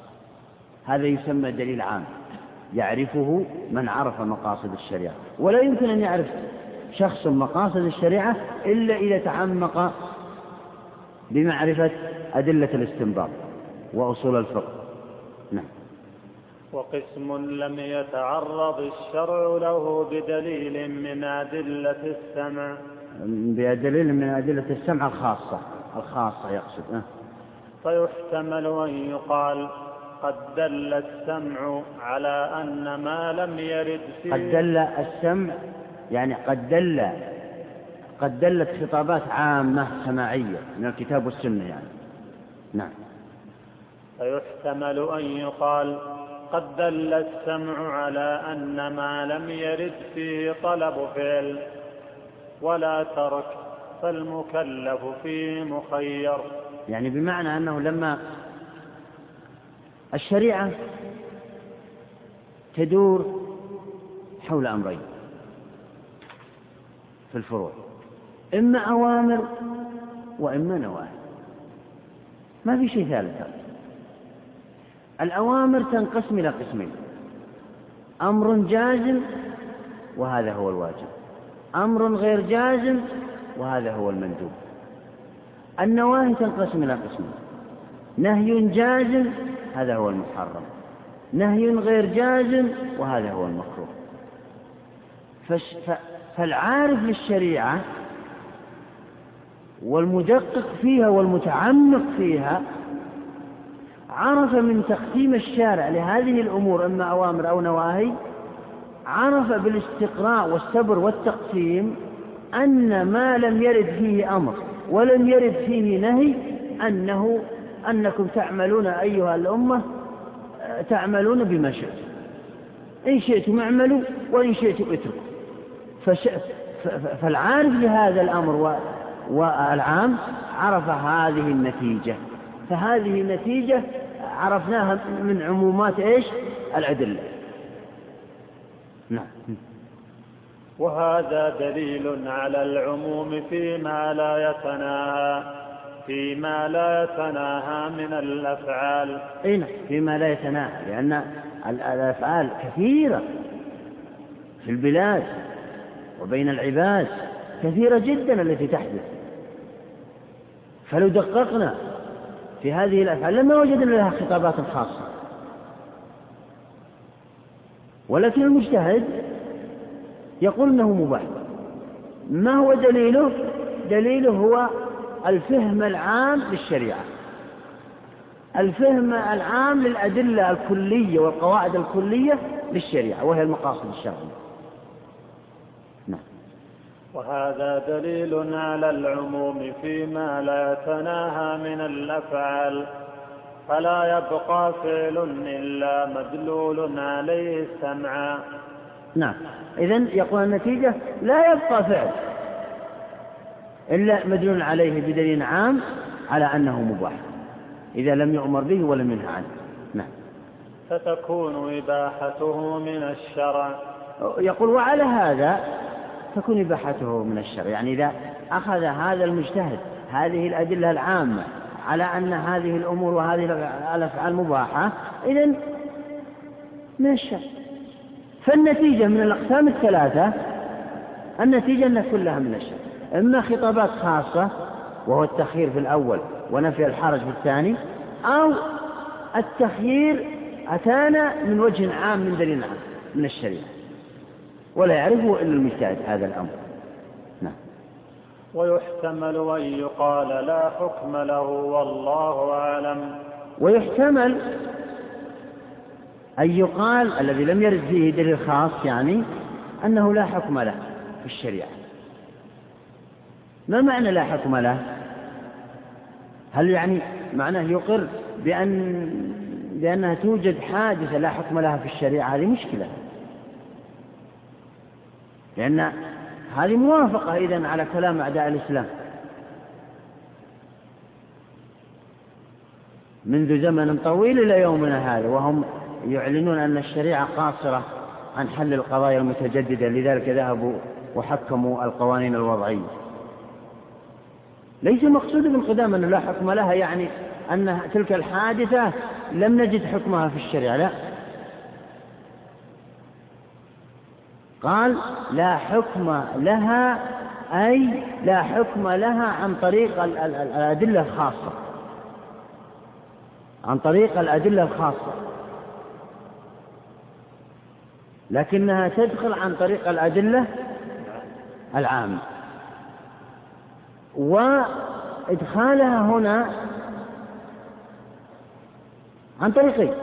هذا يسمى دليل عام. يعرفه من عرف مقاصد الشريعة. ولا يمكن أن يعرف شخص مقاصد الشريعة إلا إذا تعمق بمعرفة أدلة الاستنباط وأصول الفقه. نعم. وقسم لم يتعرض الشرع له بدليل من أدلة السمع بدليل من أدلة السمع الخاصة الخاصة يقصد أه. فيحتمل أن يقال قد دل السمع على أن ما لم يرد فيه قد دل السمع يعني قد دل قد دلت خطابات عامة سماعية من الكتاب والسنة يعني. نعم. فيحتمل أن يقال قد دل السمع على أن ما لم يرد فيه طلب فعل. ولا ترك فالمكلف فيه مخير. يعني بمعنى أنه لما الشريعة تدور حول أمرين في الفروع إما أوامر وإما نواهي. ما في شيء ثالث. الأوامر تنقسم إلى قسمين أمر جازم وهذا هو الواجب. أمر غير جازم وهذا هو المندوب. النواهي تنقسم إلى قسمين. نهي جازم هذا هو المحرم. نهي غير جازم وهذا هو المكروه. فالعارف للشريعة والمدقق فيها والمتعمق فيها عرف من تقسيم الشارع لهذه الأمور إما أوامر أو نواهي عرف بالاستقراء والصبر والتقسيم أن ما لم يرد فيه أمر ولم يرد فيه نهي أنه أنكم تعملون أيها الأمة تعملون بما شئتم إن شئتم اعملوا وإن شئتم اتركوا. فالعارف لهذا الأمر والعام عرف هذه النتيجة فهذه النتيجة عرفناها من عمومات إيش؟ الأدلة نعم. وهذا دليل على العموم فيما لا يتناهى فيما لا يتناهى من الأفعال. أي نعم فيما لا يتناهى لأن الأفعال كثيرة في البلاد وبين العباد كثيرة جدا التي تحدث. فلو دققنا في هذه الأفعال لما وجدنا لها خطابات خاصة. ولكن المجتهد يقول إنه مباح. ما هو دليله؟ دليله هو الفهم العام للشريعة. الفهم العام للأدلة الكلية والقواعد الكلية للشريعة وهي المقاصد الشرعية. نعم. وهذا دليل على العموم فيما لا يتناهى من الأفعال. فلا يبقى فعل إلا مدلول عليه سمعا نعم. إذا يقول النتيجة لا يبقى فعل إلا مدلول عليه بدليل عام على أنه مباح. إذا لم يؤمر به ولم ينهى عنه. نعم. فتكون إباحته من الشرع. يقول وعلى هذا تكون إباحته من الشرع. يعني إذا أخذ هذا المجتهد هذه الأدلة العامة على أن هذه الأمور وهذه الأفعال مباحة إذا من الشرع فالنتيجة من الأقسام الثلاثة النتيجة أن كلها من الشرع إما خطابات خاصة وهو التخيير في الأول ونفي الحرج في الثاني أو التخيير أتانا من وجه عام من دليل عام من الشريعة. ولا يعرفه إلا المجتهد هذا الأمر. ويحتمل أن يقال لا حكم له والله أعلم. ويحتمل أن يقال الذي لم يرد فيه دليل خاص يعني أنه لا حكم له في الشريعة. ما معنى لا حكم له؟ هل يعني معناه يقر بأن بأنها توجد حادثة لا حكم لها في الشريعة؟ هذه مشكلة. لأن هذه موافقة إذن على كلام أعداء الإسلام. منذ زمن طويل إلى يومنا هذا وهم يعلنون أن الشريعة قاصرة عن حل القضايا المتجددة لذلك ذهبوا وحكموا القوانين الوضعية. ليس المقصود بالقدام أنه لا حكم لها يعني أن تلك الحادثة لم نجد حكمها في الشريعة لا. قال لا حكم لها أي لا حكم لها عن طريق الأدلة الخاصة. عن طريق الأدلة الخاصة. لكنها تدخل عن طريق الأدلة العامة وإدخالها هنا عن طريقين.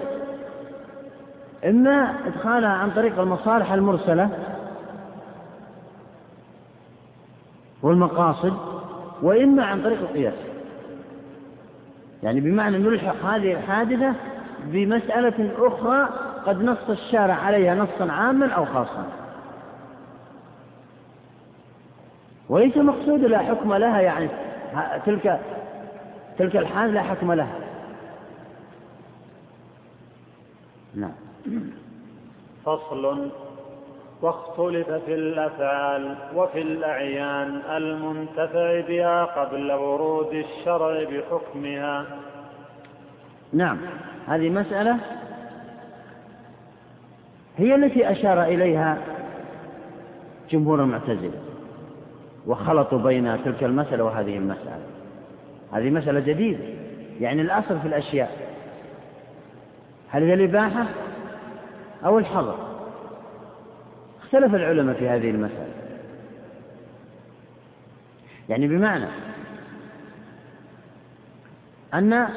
إما إدخالها عن طريق المصالح المرسلة والمقاصد وإما عن طريق القياس. يعني بمعنى نلحق هذه الحادثة بمسألة أخرى قد نص الشارع عليها نصا عاما أو خاصا. وليس مقصود لا حكم لها يعني تلك تلك الحال لا حكم لها. نعم. فصل واختلف في الأفعال وفي الأعيان المنتفع بها قبل ورود الشرع بحكمها. نعم. هذه مسألة هي التي أشار إليها جمهور المعتزلة وخلطوا بين تلك المسألة وهذه المسألة. هذه مسألة جديدة. يعني الأصل في الأشياء هل هي الإباحة أو الحظر؟ اختلف العلماء في هذه المسألة. يعني بمعنى أن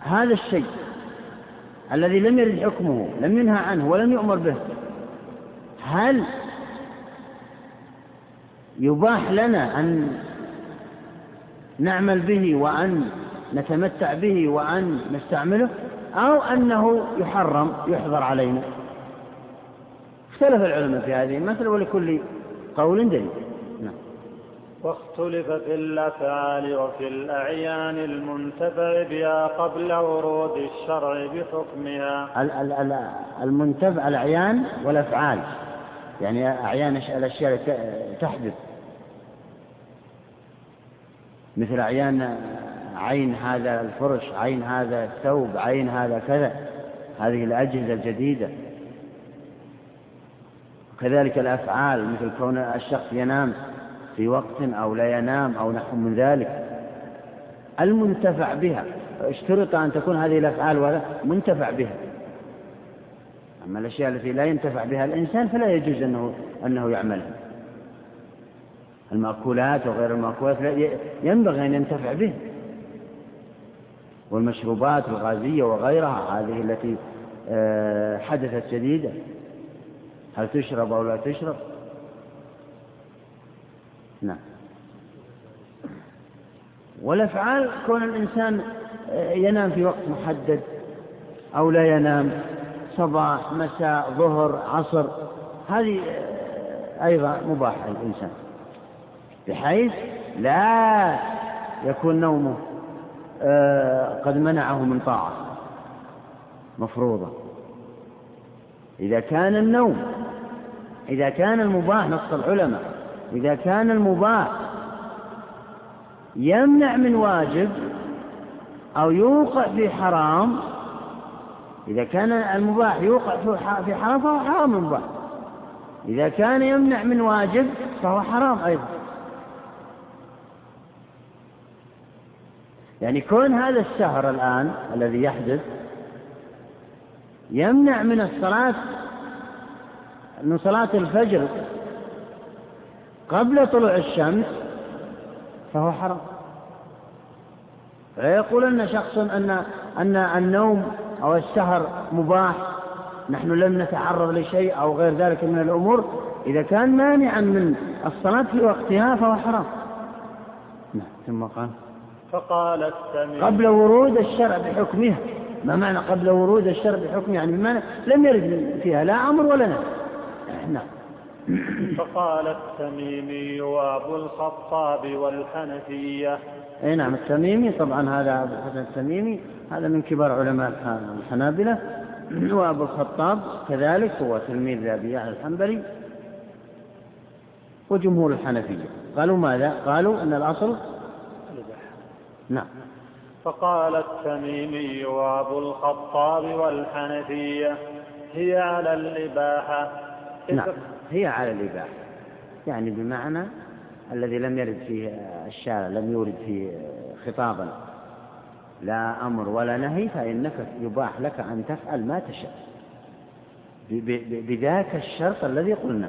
هذا الشيء الذي لم يرد حكمه لم ينهى عنه ولم يؤمر به هل يباح لنا أن نعمل به وأن نتمتع به وأن نستعمله أو أنه يحرم يحظر علينا؟ اختلف العلماء في هذه المسألة ولكل قول دليل. نعم. واختلف في الأفعال وفي الأعيان المنتفع بها قبل ورود الشرع بحكمها. المنتفع الأعيان والأفعال. يعني أعيان الأشياء تحدث. مثل أعيان عين هذا الفرش عين هذا الثوب عين هذا كذا. هذه الأجهزة الجديدة. وكذلك الأفعال مثل كون الشخص ينام في وقت أو لا ينام أو نحو من ذلك. المنتفع بها. اشترط أن تكون هذه الأفعال منتفع بها. أما الأشياء التي لا ينتفع بها الإنسان فلا يجوز أنه, أنه يعملها. المأكولات وغير المأكولات ينبغي أن ينتفع بها. والمشروبات الغازية وغيرها هذه التي آه، حدثت جديدة. هل تشرب أو لا تشرب؟ نعم. والأفعال كون الإنسان آه، ينام في وقت محدد أو لا ينام صباح مساء ظهر عصر هذه آه، أيضا مباحة للإنسان بحيث لا يكون نومه آه، قد منعه من طاعة مفروضة. إذا كان النوم إذا كان المباح نص العلماء إذا كان المباح يمنع من واجب أو يوقع في حرام إذا كان المباح يوقع في حرام فهو حرام المباح. إذا كان يمنع من واجب فهو حرام أيضا. يعني كون هذا السهر الآن الذي يحدث يمنع من الصلاة من صلاة الفجر قبل طلوع الشمس فهو حرام. فيقول أن شخص أن أن النوم أو السهر مباح نحن لم نتعرض لشيء أو غير ذلك من الأمور إذا كان مانعا من الصلاة في وقتها فهو حرام. نعم ثم قال فقال التميم قبل ورود الشرع بحكمها. ما معنى قبل ورود الشرع بحكمها؟ يعني بمعنى لم يرد فيها لا أمر ولا نهي. نعم. فقال التميمي وابو الخطاب والحنفية. أي نعم التميمي طبعا هذا ابو الحسن التميمي هذا من كبار علماء الحنابلة. وابو الخطاب كذلك هو تلميذ أبي يعلى الحنبلي وجمهور الحنفية. قالوا ماذا؟ قالوا أن الأصل نعم. فقال التميمي وابو الخطاب والحنفية هي على الإباحة. نعم. هي على الإباحة. يعني بمعنى الذي لم يرد فيه الشارع لم يورد فيه خطابا لا أمر ولا نهي فإنك يباح لك أن تفعل ما تشاء. بذاك الشرط الذي قلنا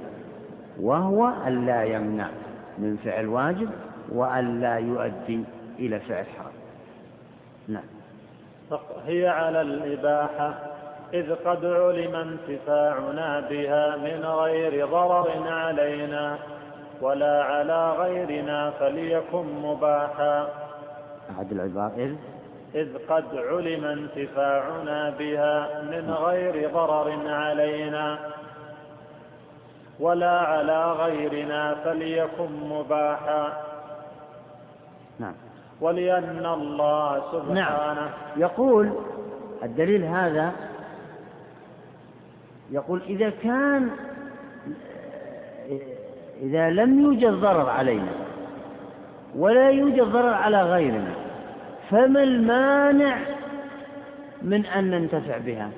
وهو ألا يمنع من فعل واجب وألا يؤدي إلى فعل حرام. نعم. هي على الإباحة إذ قد علم انتفاعنا بها من غير ضرر علينا ولا على غيرنا فليكن مباحا. أعد العبارة إذ؟ إذ قد علم انتفاعنا بها من غير ضرر علينا ولا على غيرنا فليكن مباحا. نعم. ولأن الله سبحانه نعم يقول الدليل هذا يقول إذا كان إذا لم يوجد ضرر علينا ولا يوجد ضرر على غيرنا فما المانع من أن ننتفع بها؟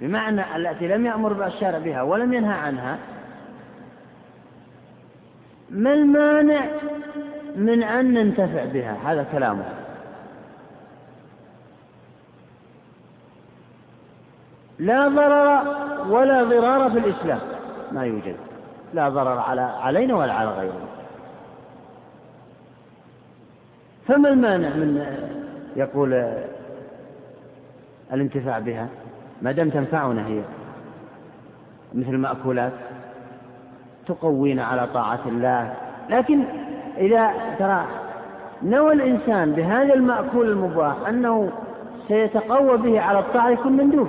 بمعنى التي لم يأمر الشارع بها ولم ينهى عنها ما المانع من أن ننتفع بها؟ هذا كلامه. لا ضرر ولا ضرار في الإسلام. ما يوجد لا ضرر على علينا ولا على غيرنا. فما المانع من يقول الانتفاع بها؟ ما دام تنفعنا هي. مثل المأكولات تقوينا على طاعة الله. لكن إذا ترى نوى الإنسان بهذا المأكول المباح أنه سيتقوى به على الطاعة يكون مندوب.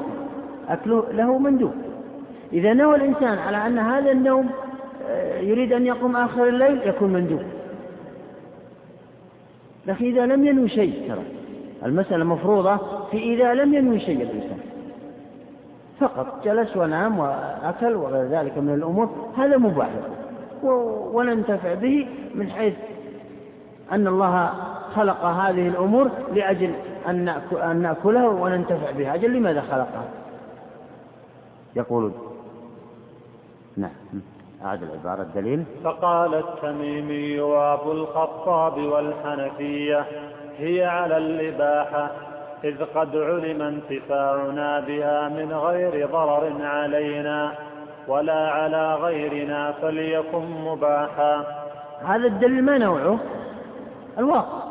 أكله له مندوب إذا نوى الإنسان على أن هذا النوم آه، يريد أن يقوم آخر الليل يكون مندوب لكن إذا لم ينوي شيء ترى. المسألة مفروضة في إذا لم ينوي شيء الإنسان. فقط جلس ونام وأكل وغير ذلك من الأمور هذا مباح. وننتفع به من حيث أن الله خلق هذه الأمور لأجل أن نأكلها وننتفع بها. أجل لماذا خلقها؟ يقولون نعم. أعد العبارة الدليل. فقال التميمي وأبو الخطاب والحنفية هي على الإباحة إذ قد علم انتفاعنا بها من غير ضرر علينا ولا على غيرنا فليكن مباحا. هذا الدليل ما نوعه؟ الواقع.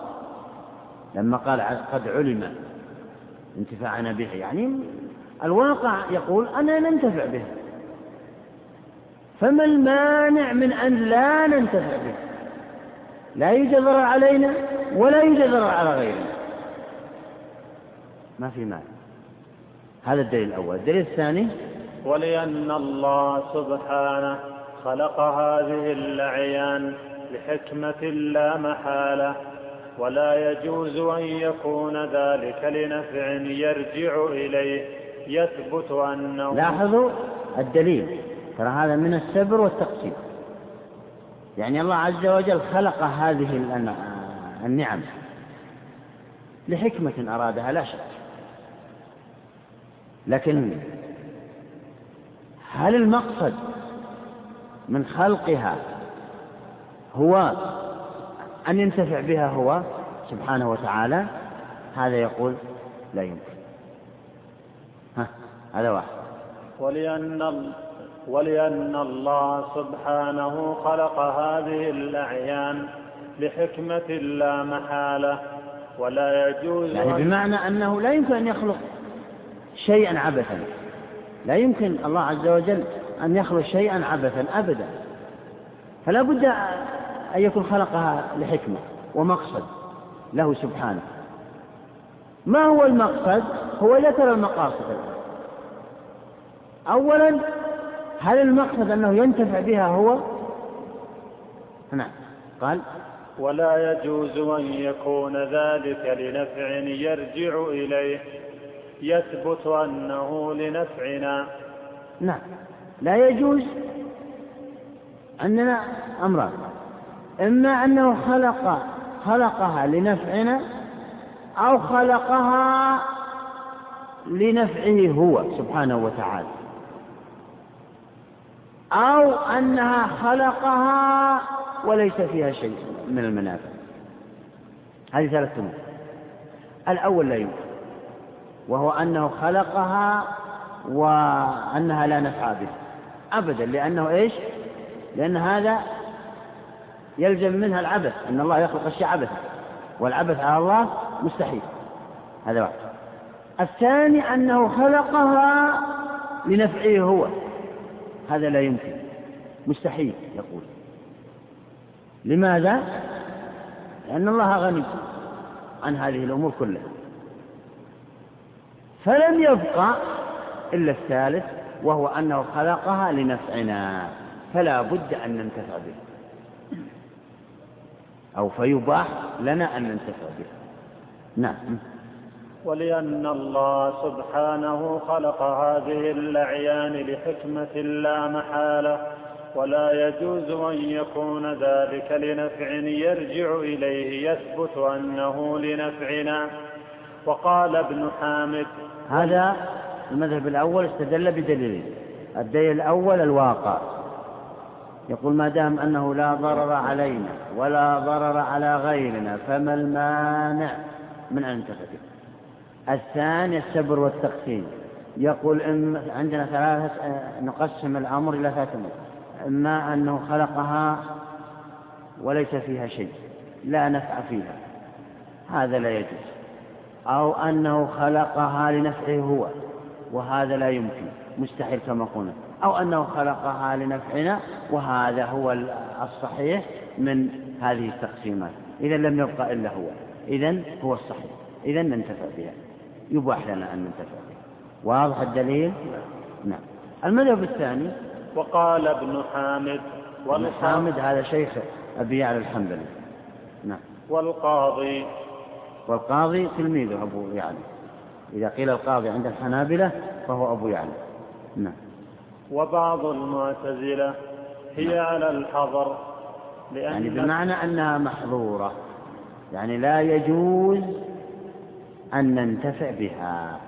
لما قال قد علم انتفاعنا به يعني الواقع يقول أنا ننتفع به. فما المانع من أن لا ننتفع به؟ لا يوجد ضرر علينا ولا يوجد ضرر على غيرنا. ما في مانع. هذا الدليل الأول. الدليل الثاني ولأن الله سبحانه خلق هذه الأعيان لحكمة لا محالة ولا يجوز أن يكون ذلك لنفع يرجع إليه. يثبت أنه لاحظوا الدليل. ترى هذا من السبر والتقسيم. يعني الله عز وجل خلق هذه النعم لحكمة أرادها لا شك. لكن هل المقصد من خلقها هو أن ينتفع بها هو سبحانه وتعالى؟ هذا يقول لا يمكن. هذا واحد. ولأن ولأن الله سبحانه خلق هذه الأعيان لحكمة لا محالة ولا يجوز يعني بمعنى أنه لا يمكن أن يخلق شيئا عبثا. لا يمكن الله عز وجل أن يخلق شيئا عبثا أبدا. فلا بد أن يكون خلقها لحكمة ومقصد له سبحانه. ما هو المقصد؟ هو ذكر المقاصد. أولا هل المقصد أنه ينتفع بها هو؟ نعم. قال ولا يجوز أن يكون ذلك لنفع يرجع إليه. يثبت أنه لنفعنا. نعم. لا يجوز أننا أمران. إما أنه خلق خلقها لنفعنا أو خلقها لنفعه هو سبحانه وتعالى. أو أنها خلقها وليس فيها شيء من المنافع. هذه ثلاث أمور الأول لا يمكن وهو أنه خلقها وأنها لا نفع به أبدا لأنه إيش؟ لأن هذا يلزم منها العبث أن الله يخلق الشيء عبثا والعبث على الله مستحيل. هذا واحد. الثاني أنه خلقها لنفعه هو. هذا لا يمكن. مستحيل يقول. لماذا؟ لأن الله غني عن هذه الأمور كلها. فلم يبقى إلا الثالث وهو أنه خلقها لنفعنا. فلا بد أن ننتفع به. أو فيباح لنا أن ننتفع به. نعم. ولأن الله سبحانه خلق هذه الأعيان لحكمة لا محالة ولا يجوز أن يكون ذلك لنفع يرجع إليه يثبت أنه لنفعنا. وقال ابن حامد هذا المذهب الأول استدل بدليل الدليل الأول الواقع. يقول ما دام أنه لا ضرر علينا ولا ضرر على غيرنا فما المانع من أن تختم الثاني السبر والتقسيم. يقول إن عندنا ثلاثة نقسم الأمر إلى ثلاثة أمور. إما أنه خلقها وليس فيها شيء لا نفع فيها. هذا لا يجوز. أو أنه خلقها لنفعه هو وهذا لا يمكن. مستحيل كما قلنا. أو أنه خلقها لنفعنا وهذا هو الصحيح من هذه التقسيمات. إذا لم يبقى إلا هو. إذا هو الصحيح. إذا ننتفع بها. يباح لنا أن ننتفع بها واضح الدليل؟ نعم. المذهب الثاني؟ وقال ابن حامد. ابن حامد هذا شيخ أبي يعلى الحنبلي. نعم. والقاضي. والقاضي تلميذه أبو يعلى إذا قيل القاضي عند الحنابلة فهو أبو يعلى نعم. وبعض المعتزلة هي نعم. على الحظر لأن يعني بمعنى أنها محظورة. يعني لا يجوز أن ننتفع بها.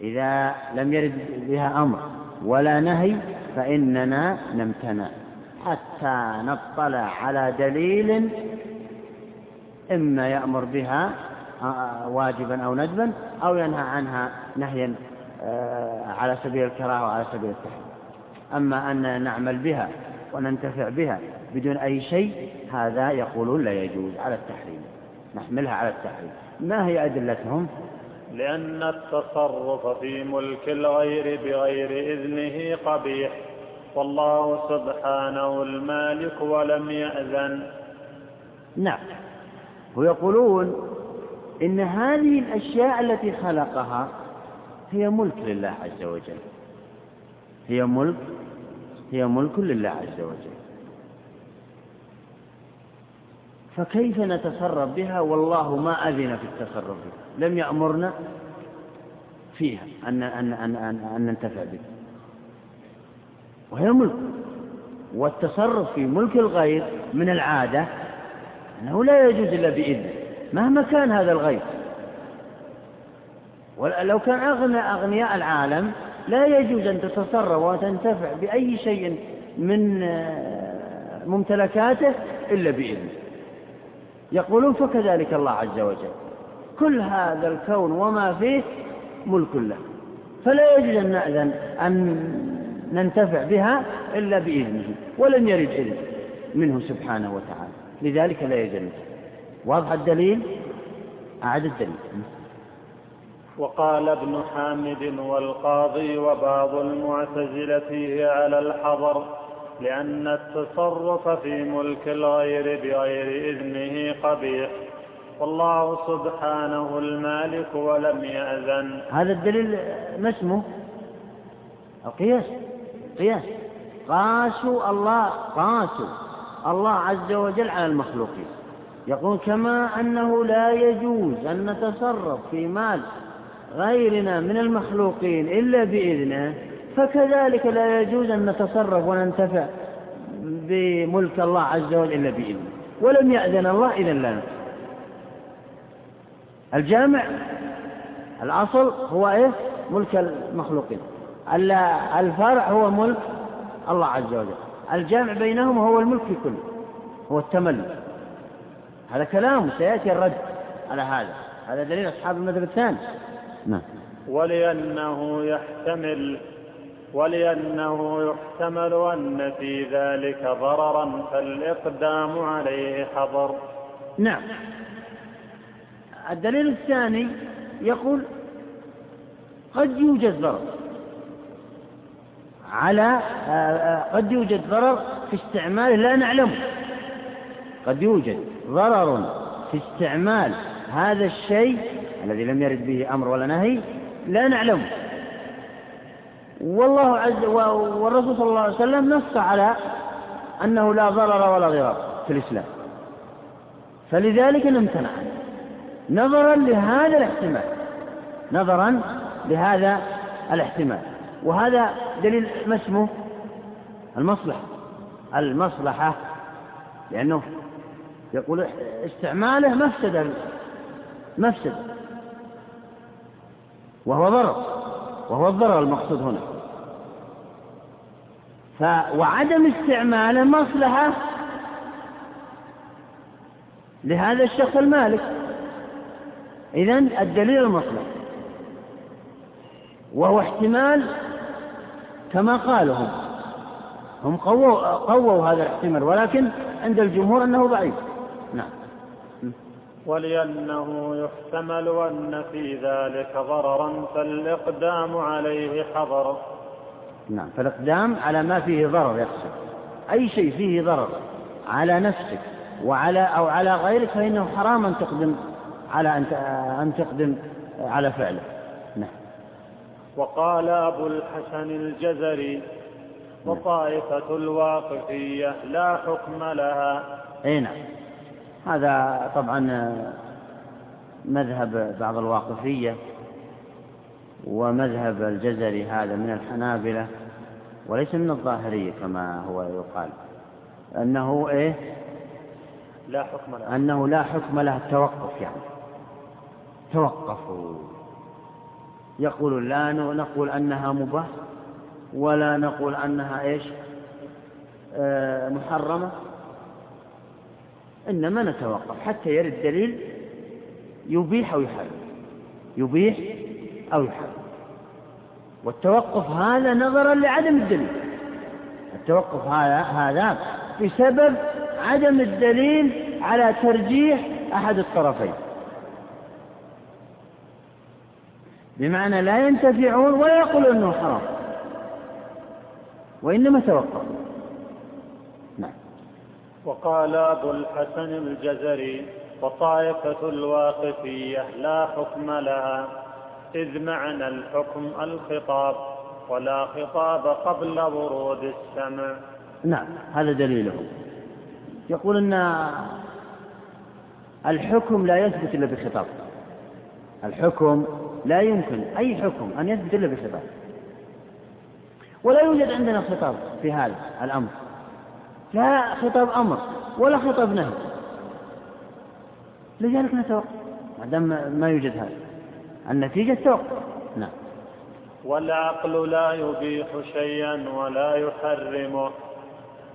إذا لم يرد بها أمر ولا نهي فإننا نمتنع. حتى نطلع على دليل إما يأمر بها آه، واجبا أو ندبا أو ينهى عنها نهيا آه، على سبيل الكراهة وعلى سبيل التحريم. أما أن نعمل بها وننتفع بها بدون أي شيء هذا يقولون لا يجوز على التحريم. نحملها على التحريم. ما هي أدلتهم؟ لأن التصرف في ملك الغير بغير إذنه قبيح والله سبحانه المالك ولم يأذن. نعم. ويقولون إن هذه الأشياء التي خلقها هي ملك لله عز وجل. هي ملك هي ملك لله عز وجل. فكيف نتصرف بها؟ والله ما أذن في التصرف بها. لم يأمرنا فيها أن, أن, أن, أن, أن ننتفع بها. وهي ملك. والتصرف في ملك الغير من العادة أنه لا يجوز إلا بإذن مهما كان هذا الغير ولو كان أغنى أغنياء العالم لا يجوز أن تتصرف وتنتفع بأي شيء من آه، ممتلكاته إلا بإذنه يقولون فكذلك الله عز وجل. كل هذا الكون وما فيه ملك له. فلا يجوز أن نأذن أن ننتفع بها إلا بإذنه ولم يرد إذن منه سبحانه وتعالى. لذلك لا يجوز. واضح الدليل؟ أعد الدليل. وقال ابن حامد والقاضي وبعض المعتزلة على الحظر لأن التصرف في ملك الغير بغير إذنه قبيح. والله سبحانه المالك ولم يأذن. هذا الدليل ما اسمه؟ القياس. قياس. قاسوا الله قاسوا الله عز وجل على المخلوقين. يقول كما أنه لا يجوز أن نتصرف في مال غيرنا من المخلوقين إلا بإذنه. فكذلك لا يجوز أن نتصرف وننتفع بملك الله عز وجل إلا بإذنه. ولم يأذن الله إذا لنا الجامع الأصل هو إيه؟ ملك المخلوقين. الفرع هو ملك الله عز وجل. الجامع بينهما هو الملك كله هو التملك. هذا كلام سيأتي الرد على هذا. هذا دليل أصحاب المذهب الثاني. نعم. ولأنه يحتمل ولأنه يحتمل أن في ذلك ضررا فالإقدام عليه حظر. نعم. الدليل الثاني يقول قد يوجد ضرر على قد يوجد ضرر في استعماله لا نعلمه قد يوجد ضرر في استعمال هذا الشيء الذي لم يرد به أمر ولا نهي لا نعلمه والله عز والرسول صلى الله عليه وسلم نص على أنه لا ضرر ولا ضرار في الإسلام. فلذلك نمتنع. نظرا لهذا الاحتمال. نظرا لهذا الاحتمال. وهذا دليل ما اسمه؟ المصلحة. المصلحة لأنه يقول استعماله مفسدة مفسدة وهو ضرر. وهو الضرر المقصود هنا. ف وعدم استعماله مصلحة لهذا الشخص المالك. إذا الدليل المصلحة وهو احتمال كما قالوا هم. هم قووا, قووا هذا الاحتمال ولكن عند الجمهور أنه ضعيف. نعم. ولأنه يحتمل أن في ذلك ضررا فالإقدام عليه حظر نعم فالإقدام على ما فيه ضرر يقصد. أي شيء فيه ضرر على نفسك وعلى أو على غيرك فإنه حرام أن تقدم على أن أن تقدم على فعله. نعم. وقال أبو الحسن الجزري نعم. وطائفة الواقفية لا حكم لها. أي نعم. هذا طبعا مذهب بعض الواقفية ومذهب الجزري هذا من الحنابلة وليس من الظاهرية كما هو يقال. أنه إيه؟ لا حكم له. أنه لا حكم له التوقف يعني. توقفوا. يقول لا نقول أنها مباح ولا نقول أنها إيش؟ آه محرمة. إنما نتوقف حتى يرد دليل يبيح أو يحرم. يبيح أو يحرم. والتوقف هذا نظرا لعدم الدليل. التوقف هذا هذا بسبب عدم الدليل على ترجيح أحد الطرفين. بمعنى لا ينتفعون ولا يقولون أنه حرام. وإنما توقفوا. وقال أبو الحسن الجزري وطائفة الواقفية لا حكم لها إذ معنى الحكم الخطاب ولا خطاب قبل ورود السمع. نعم هذا دليله. يقول أن الحكم لا يثبت إلا بخطاب. الحكم لا يمكن أي حكم أن يثبت إلا بخطاب. ولا يوجد عندنا خطاب في هذا الأمر. لا خطاب أمر ولا خطاب نهي. لذلك نتوقف. ما دام ما يوجد هذا. النتيجة توقف. نعم. والعقل لا يبيح شيئا ولا يحرمه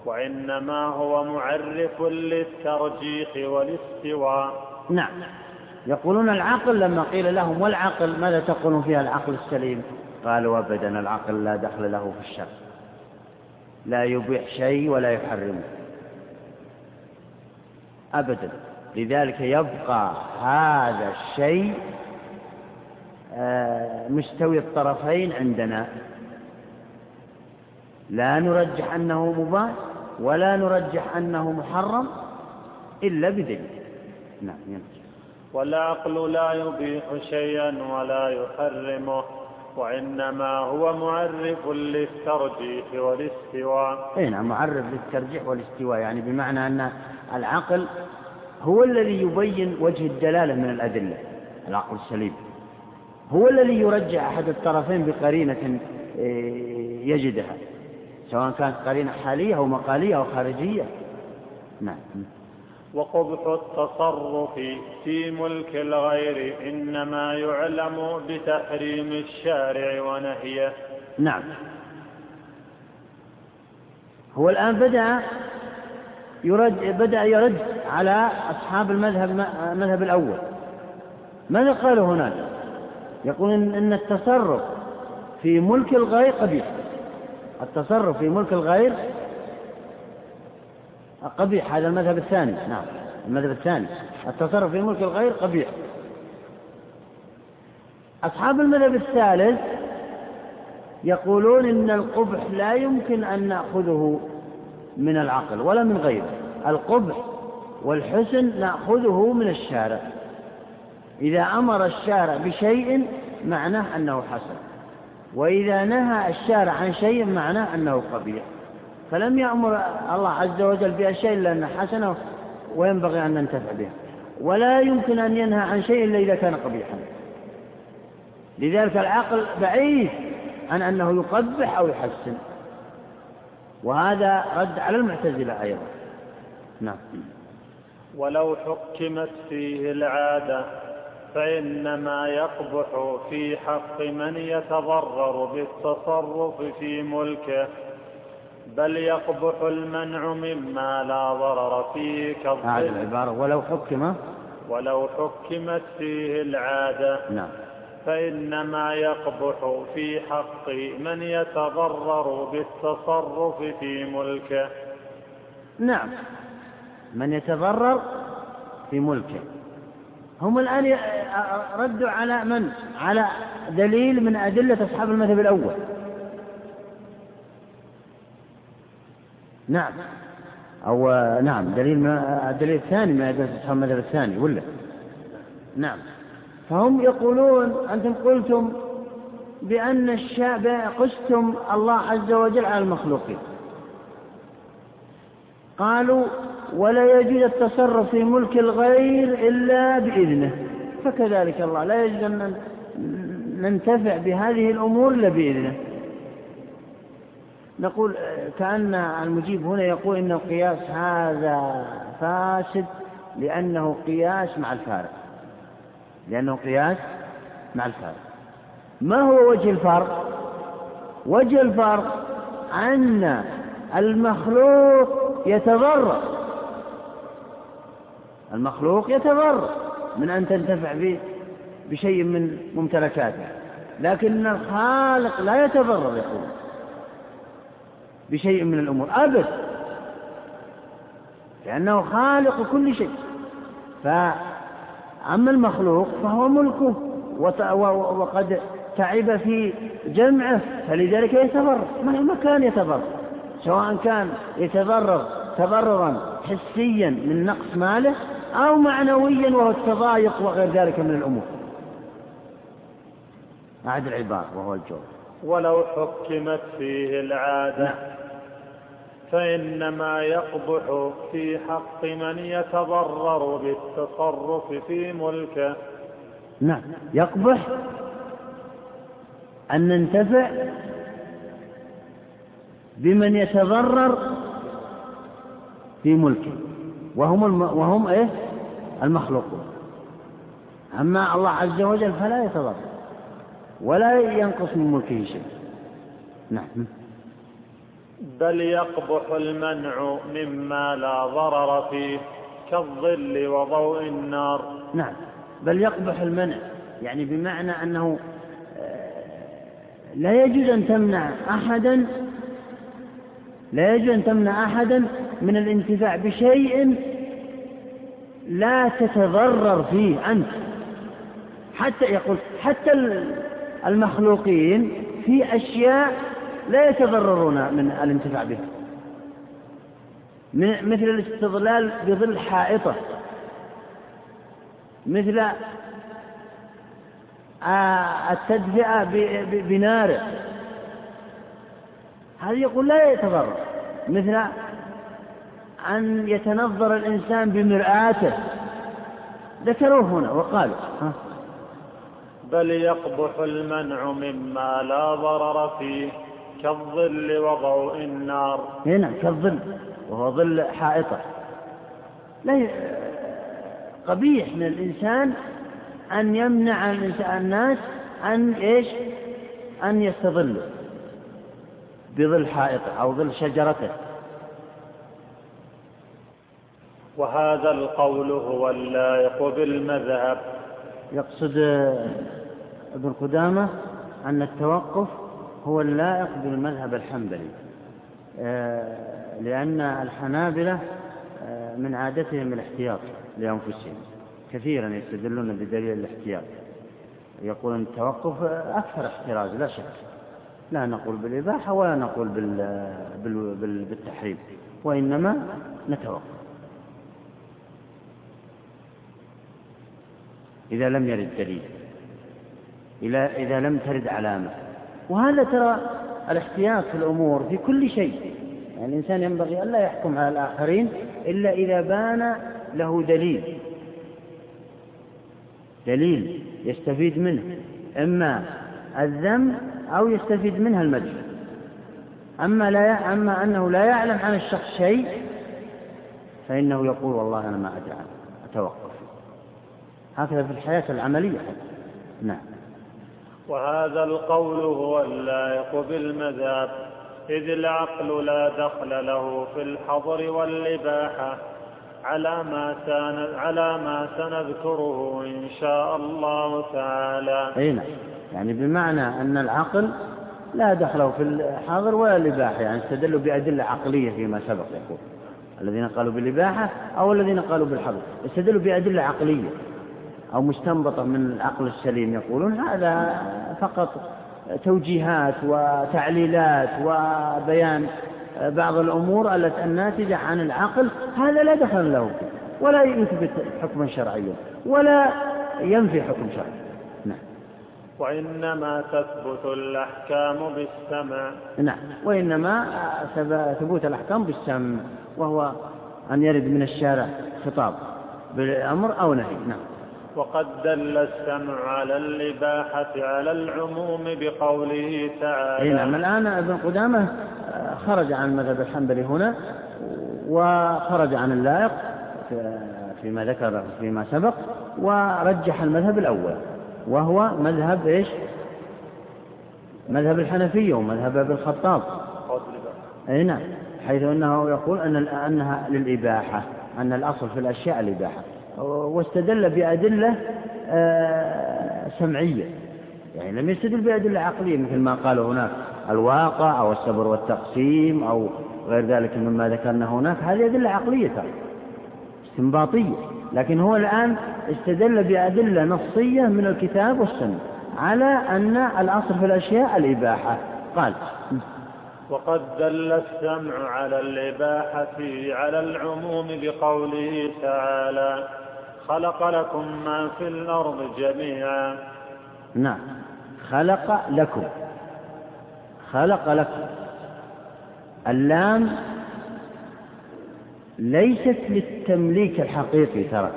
وإنما هو معرف للترجيح والاستواء. نعم. يقولون العقل لما قيل لهم والعقل ماذا تقولون فيها العقل السليم؟ قالوا أبدا العقل لا دخل له في الشر لا يبيح شيء ولا يحرمه. أبدا. لذلك يبقى هذا الشيء آه، مستوي الطرفين عندنا. لا نرجح أنه مباح ولا نرجح أنه محرم إلا بدليل. نعم ينجح. والعقل لا يبيح شيئا ولا يحرمه. وإنما هو معرف للترجيح والاستواء. أي نعم معرف للترجيح والاستواء يعني بمعنى أن العقل هو الذي يبين وجه الدلالة من الأدلة العقل السليم. هو الذي يرجع أحد الطرفين بقرينة إيه، يجدها سواء كانت قرينة حالية أو مقالية أو خارجية. نعم. وقبح التصرف في ملك الغير إنما يعلم بتحريم الشارع ونهيه. نعم. هو الآن بدأ يرد بدأ يرد على أصحاب المذهب المذهب الأول. ماذا قالوا هناك؟ يقول إن التصرف في ملك الغير قبيح. التصرف في ملك الغير قبيح هذا المذهب الثاني. نعم المذهب الثاني. التصرف في ملك الغير قبيح. أصحاب المذهب الثالث يقولون إن القبح لا يمكن أن نأخذه من العقل ولا من غيره. القبح والحسن نأخذه من الشارع. إذا أمر الشارع بشيء معناه أنه حسن. وإذا نهى الشارع عن شيء معناه أنه قبيح. فلم يأمر الله عز وجل بأشياء إلا أنها حسنة وينبغي أن ننتفع بها. ولا يمكن أن ينهى عن شيء إلا إذا كان قبيحا. لذلك العقل بعيد عن أنه يقبح أو يحسن. وهذا رد على المعتزلة أيضا. نعم. ولو حكمت فيه العادة فإنما يقبح في حق من يتضرر بالتصرف في ملكه. بل يقبح المنع مما لا ضرر فيه كالظلم هذه العبارة. ولو حكم. ولو حكمت فيه العادة. نعم. فإنما يقبح في حق من يتضرر بالتصرف في ملكه. نعم. من يتضرر في ملكه. هم الآن ردوا على من؟ على دليل من أدلة أصحاب المذهب الأول. نعم. أو نعم دليل من الدليل الثاني من أدلة أصحاب المذهب الثاني ولا؟ نعم. فهم يقولون أنتم قلتم بأن الشعب قستم الله عز وجل على المخلوقين. قالوا ولا يجوز التصرف في ملك الغير إلا بإذنه. فكذلك الله لا يجوز أن ننتفع بهذه الأمور إلا بإذنه. نقول كأن المجيب هنا يقول إن القياس هذا فاسد لأنه قياس مع الفارق. لأنه قياس مع الفارق. ما هو وجه الفرق؟ وجه الفرق أن المخلوق يتضرر المخلوق يتضرر من أن تنتفع به بشيء من ممتلكاته لكن الخالق لا يتضرر يقول بشيء من الأمور أبد. لأنه خالق كل شيء. فأما المخلوق فهو ملكه وقد تعب في جمعه فلذلك يتضرر مهما كان يتضرر سواء كان يتضرر تضررا حسيا من نقص ماله أو معنويا وهو التضايق وغير ذلك من الأمور. أعد العبارة وهو الجواب. ولو حكمت فيه العادة. فإنما يقبح في حق من يتضرر بالتصرف في ملكه. نعم يقبح أن ننتفع بمن يتضرر في ملكه. وهم الم... وهم إيه؟ المخلوقون. أما الله عز وجل فلا يتضرر ولا ينقص من ملكه شيء. نعم. بل يقبح المنع مما لا ضرر فيه كالظل وضوء النار. نعم. بل يقبح المنع يعني بمعنى أنه آه، لا يجوز أن تمنع أحدا لا يجوز أن تمنع أحدا من الانتفاع بشيء لا تتضرر فيه أنت. حتى يقول حتى المخلوقين في أشياء لا يتضررون من الانتفاع بها مثل الاستظلال بظل حائطة. مثل التدفئة بنار. هذا يقول لا يتضرر. مثل أن يتنظر الإنسان بمرآته. ذكروه هنا وقالوا ها؟ بل يقبح المنع مما لا ضرر فيه. كالظل وضوء النار. هنا كالظل وهو ظل حائطة. لا قبيح من الإنسان أن يمنع الناس أن إيش؟ أن يستظلوا بظل حائطة أو ظل شجرته. وهذا القول هو اللائق بالمذهب. يقصد ابن قدامة أن التوقف هو اللائق بالمذهب الحنبلي آه، لأن الحنابلة آه، من عادتهم الاحتياط لأنفسهم كثيرا يستدلون بدليل الاحتياط. يقولون التوقف أكثر احتراز لا شك. لا نقول بالإباحة ولا نقول بال بال بالتحريم وإنما نتوقف. إذا لم يرد دليل إذا لم ترد علامة. وهذا ترى الاحتياط في الأمور في كل شيء. يعني الإنسان ينبغي ألا يحكم على الآخرين إلا إذا بان له دليل. دليل يستفيد منه إما الذم أو يستفيد منها المدح. أما لا أما أنه لا يعلم عن الشخص شيء فإنه يقول والله أنا ما أدري عنه أتوقف. هكذا في الحياة العملية نعم. وهذا القول هو اللائق بالمذهب إذ العقل لا دخل له في الحظر والإباحة على ما على ما سنذكره إن شاء الله تعالى. أي نعم. يعني بمعنى أن العقل لا دخله في الحاضر ولا الإباحة يعني استدلوا بأدلة عقلية فيما سبق يقول الذين قالوا بالإباحة أو الذين قالوا بالحظر استدلوا بأدلة عقلية أو مستنبطة من العقل السليم يقولون هذا فقط توجيهات وتعليلات وبيان بعض الأمور التي الناتجة عن العقل هذا لا دخل له ولا يثبت حكما شرعيا ولا ينفي حكم شرعي. نعم. وإنما تثبت الأحكام بالسمع. نعم. وإنما ثبوت الأحكام بالسمع وهو أن يرد من الشارع خطاب بالأمر أو نهي. نعم. وقد دل السمع على الإباحة على العموم بقوله تعالى. إيه نعم الآن ابن قدامة آه، خرج عن المذهب الحنبلي هنا وخرج عن اللائق فيما ذكر فيما سبق ورجح المذهب الأول وهو مذهب إيش؟ مذهب الحنفية ومذهب ابن الخطاب. أي نعم حيث أنه يقول أن أنها للإباحة أن الأصل في الأشياء الإباحة. واستدل بأدلة آه، سمعية. يعني لم يستدل بأدلة عقلية مثل ما قالوا هناك الواقع أو الصبر والتقسيم أو غير ذلك مما ذكرنا هناك. هذه أدلة عقلية استنباطية. لكن هو الآن استدل بأدلة نصية من الكتاب والسنة على أن الأصل في الأشياء الإباحة. قال وقد دل السمع على الإباحة على العموم بقوله تعالى خلق لكم ما في الأرض جميعا. نعم. خلق لكم. خلق لكم. اللام ليست للتمليك الحقيقي ترى.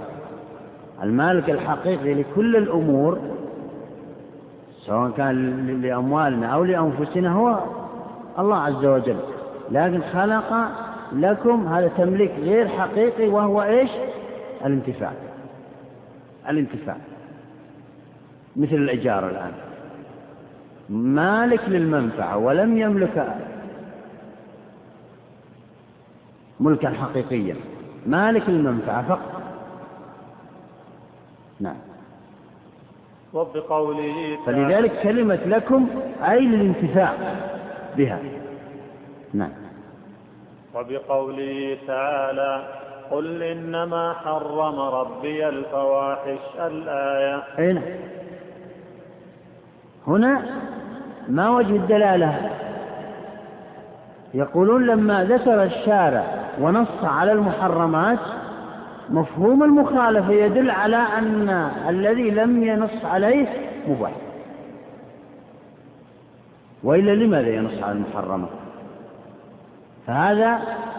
المالك الحقيقي لكل الأمور سواء كان لأموالنا أو لأنفسنا هو الله عز وجل. لكن خلق لكم هذا تمليك غير حقيقي وهو إيش؟ الانتفاع. الانتفاع. مثل الإجارة الآن. مالك للمنفعة ولم يملك ملكا حقيقيا. مالك للمنفعة فقط. نعم. وبقوله فلذلك كلمة لكم أي للانتفاع بها. نعم. وبقوله تعالى قل إنما حرم ربي الفواحش الآية أي نعم. هنا ما وجه الدلالة؟ يقولون لما ذكر الشارع ونص على المحرمات مفهوم المخالفة يدل على أن الذي لم ينص عليه مباح. وإلا لماذا ينص على المحرمات فهذا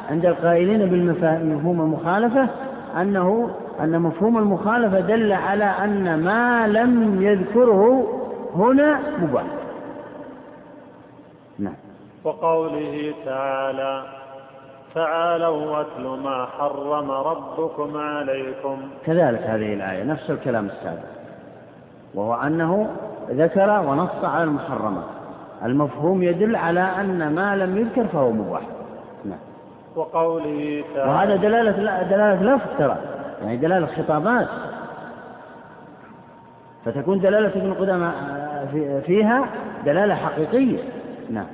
عند القائلين بالمفهوم المخالفة أنه أن مفهوم المخالفة دل على أن ما لم يذكره هنا مباح. نعم. وقوله تعالى تعالوا واتل ما حرم ربكم عليكم. كذلك هذه الآية نفس الكلام السابق. وهو أنه ذكر ونص على المحرمات. المفهوم يدل على أن ما لم يذكر فهو مباح. وقوله تعالى وهذا دلالة دلالة لفظ ترى يعني دلالة خطابات فتكون دلالة ابن قدامة فيها دلالة حقيقية. نعم.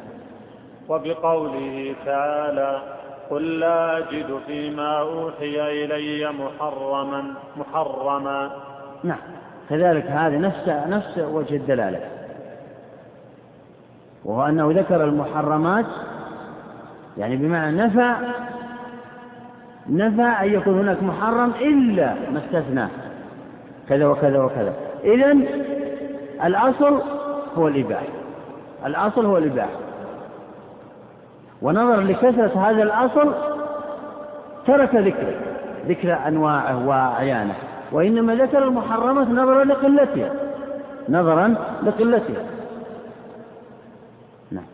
وبقوله تعالى قل لا أجد فيما أوحي إلي محرما محرما. نعم. كذلك هذا نفس نفس وجه الدلالة. وهو أنه ذكر المحرمات يعني بمعنى نفى نفى أن يكون هناك محرم إلا ما استثناه كذا وكذا وكذا. إذا الأصل هو الإباحة الأصل هو الإباحة. ونظرا لكثرة هذا الأصل ترك ذكره ذكر أنواعه وأعيانه وإنما ذكر المحرمات نظرا لقلتها نظرا لقلتها. نعم.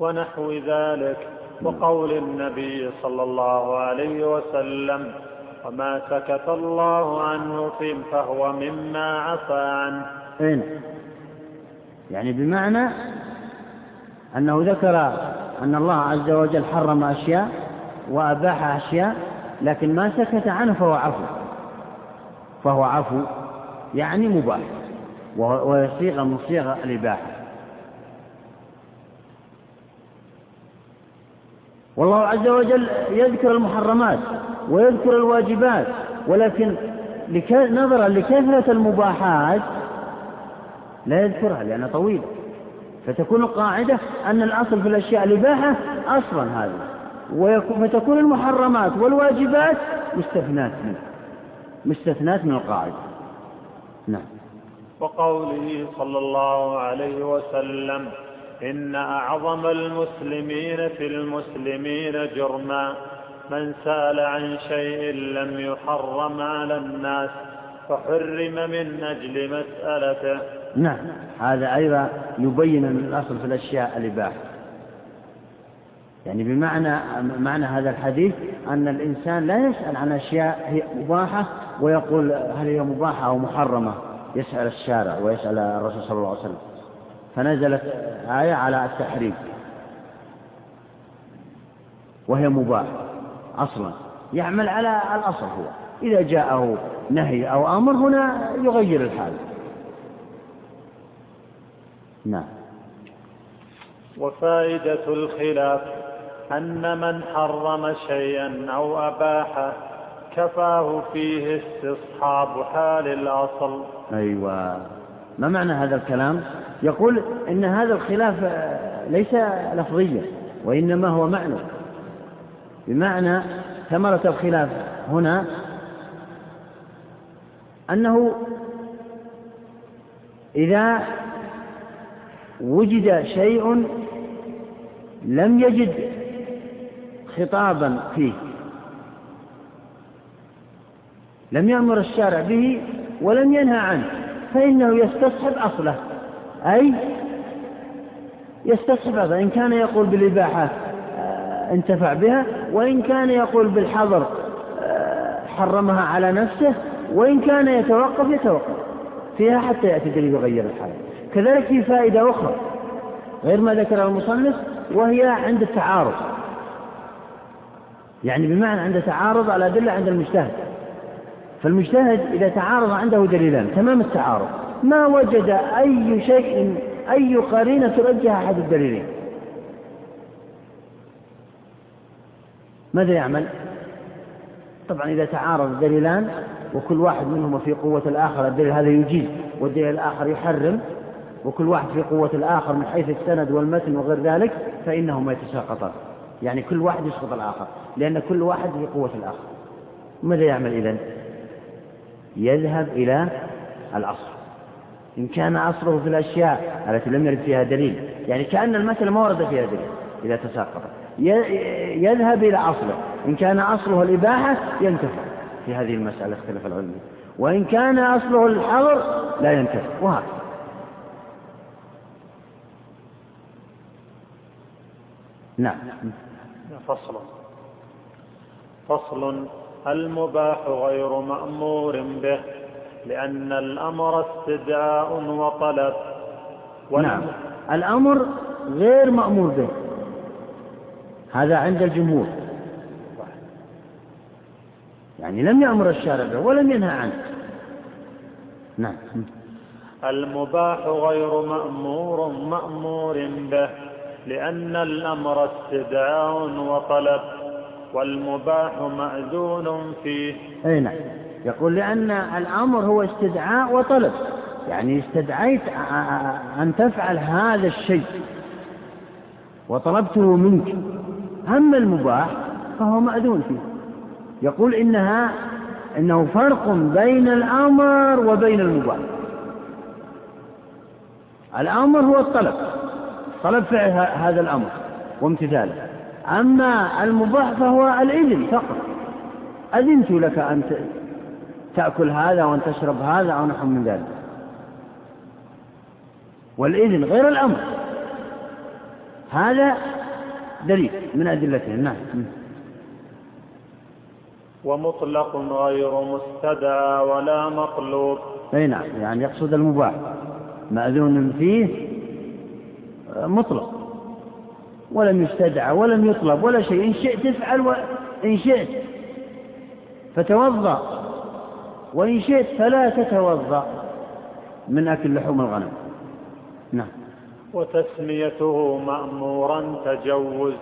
ونحو ذلك. وقول النبي صلى الله عليه وسلم وما سكت الله عنه فهو مما عفى عنه. نعم يعني بمعنى أنه ذكر أن الله عز وجل حرم أشياء وأباح أشياء لكن ما سكت عنه فهو عفو. فهو عفو يعني مباح وهي صيغة من صيغ الإباحة. والله عز وجل يذكر المحرمات ويذكر الواجبات ولكن نظرا لكثرة المباحات لا يذكرها لأنها طويلة. فتكون القاعدة أن الأصل في الأشياء الإباحة أصلا هذا. فتكون المحرمات والواجبات مستثنات منه. مستثنات من القاعدة. نعم. وقوله صلى الله عليه وسلم إن أعظم المسلمين في المسلمين جرما. من سأل عن شيء لم يحرم على الناس فحرم من أجل مسألته. نعم هذا أيضا يبين أن الأصل في الأشياء الإباحة. يعني بمعنى معنى هذا الحديث أن الإنسان لا يسأل عن أشياء هي مباحة ويقول هل هي مباحة أو محرمة. يسأل الشارع ويسأل الرسول صلى الله عليه وسلم. فنزلت آية على التحريم. وهي مباحة أصلا يعمل على الأصل هو. إذا جاءه نهي أو أمر هنا يغير الحال. نعم. وفائدة الخلاف أن من حرم شيئا أو أباحه كفاه فيه استصحاب حال الأصل. أيوة. ما معنى هذا الكلام؟ يقول إن هذا الخلاف ليس لفظيا وإنما هو معنى. بمعنى ثمرة الخلاف هنا أنه إذا وجد شيء لم يجد خطابا فيه لم يأمر الشارع به ولم ينهى عنه. فإنه يستصحب أصله. أي؟ يستصحب هذا إن كان يقول بالإباحة آه، انتفع بها وإن كان يقول بالحظر آه، حرمها على نفسه وإن كان يتوقف يتوقف. فيها حتى يأتي دليل يغير الحال. كذلك في فائدة أخرى غير ما ذكره المصنف وهي عند التعارض. يعني بمعنى عند تعارض الأدلة عند المجتهد. فالمجتهد إذا تعارض عنده دليلان تمام التعارض. ما وجد أي شيء أي قرينة ترجح أحد الدليلين. ماذا يعمل؟ طبعا إذا تعارض الدليلان وكل واحد منهما في قوة الآخر الدليل هذا يجيز والدليل الآخر يحرم وكل واحد في قوة الآخر من حيث السند والمتن وغير ذلك فإنهما يتساقطان. يعني كل واحد يسقط الآخر لأن كل واحد في قوة الآخر. ماذا يعمل إذن؟ يذهب إلى الأصل إن كان أصله في الأشياء التي لم يرد فيها دليل يعني كأن المسألة ما ورد فيها دليل إذا تساقط. يذهب إلى أصله إن كان أصله الإباحة ينتفع في هذه المسألة اختلاف العلم وإن كان أصله الحظر لا ينتفع وهكذا. نعم. فصل. فصل المباح غير مأمور به لأن الأمر استدعاء وطلب. نعم. الأمر غير مأمور به. هذا عند الجمهور. يعني لم يأمر الشارع به ولم ينهى عنه. نعم. المباح غير مأمور مأمور به لأن الأمر استدعاء وطلب. والمباح مأذون فيه. أي نعم. يقول لأن الأمر هو استدعاء وطلب. يعني استدعيت أن تفعل هذا الشيء. وطلبته منك. أما المباح فهو مأذون فيه. يقول إنها إنه فرق بين الأمر وبين المباح. الأمر هو الطلب. طلب فعل هذا الأمر. وامتثاله. أما المباح فهو الإذن فقط. أذنت لك أن تأكل هذا وأن تشرب هذا أو نحو من ذلك. والإذن غير الأمر. هذا دليل من أدلته نعم. ومطلق غير مستدعى ولا مطلوب أي نعم. يعني يقصد المباح. مأذون فيه مطلق. ولم يستدعى ولم يطلب ولا شيء. إن شئت افعل وإن شئت فتوضأ. وإن شئت فلا تتوضأ. من أكل لحوم الغنم. نعم. وتسميته مأمورا تجوز.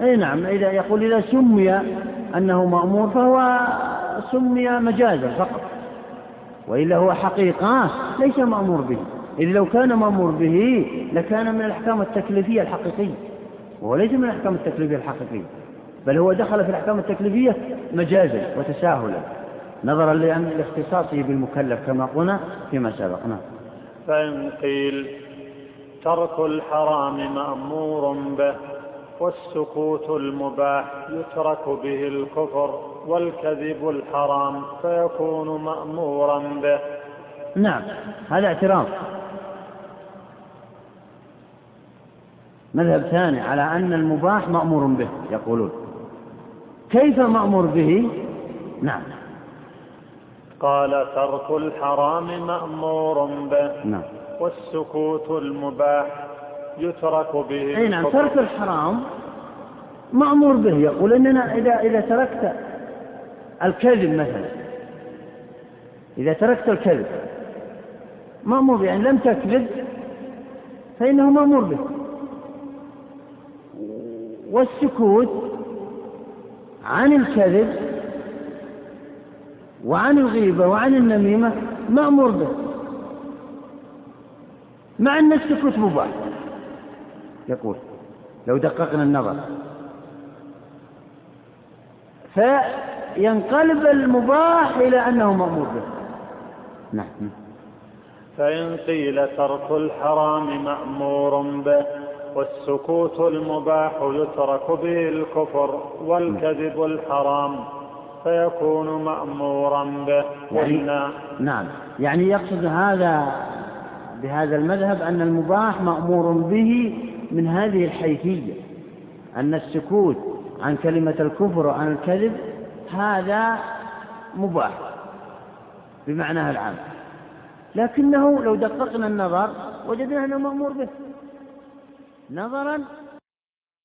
أي نعم. إذا يقول إذا سمي أنه مأمور فهو سمي مجازا فقط. وإلا هو حقيقة ليس مأمور به. إذ لو كان مأمور به لكان من الأحكام التكليفية الحقيقية. وهو ليس من الأحكام التكليفية الحقيقية بل هو دخل في الأحكام التكليفية مجازا وتساهلا نظرا لاختصاصه بالمكلف كما قلنا فيما سبق. نعم. فإن قيل ترك الحرام مأمور به والسكوت المباح يترك به الكفر والكذب الحرام فيكون مأمورا به. نعم هذا اعتراض. مذهب ثاني على أن المباح مأمور به يقولون. كيف مأمور به؟ نعم. قال ترك الحرام مأمور به نعم. والسكوت المباح يترك به أي نعم ترك الحرام مأمور به. يقول إننا إذا إذا تركت الكذب مثلا إذا تركت الكذب مأمور يعني لم تكذب فإنه مأمور به. والسكوت عن الكذب وعن الغيبة وعن النميمة مأمور به مع أن السكوت مباح. يقول لو دققنا النظر. فينقلب المباح إلى أنه مأمور به. نعم. فإن قيل ترك الحرام مأمور به. والسكوت المباح يترك به الكفر والكذب الحرام فيكون مأمورا به. يعني نعم. يعني يقصد هذا بهذا المذهب أن المباح مأمور به من هذه الحيثية أن السكوت عن كلمة الكفر وعن الكذب هذا مباح بمعناها العام. لكنه لو دققنا النظر وجدنا أنه مأمور به. نظرا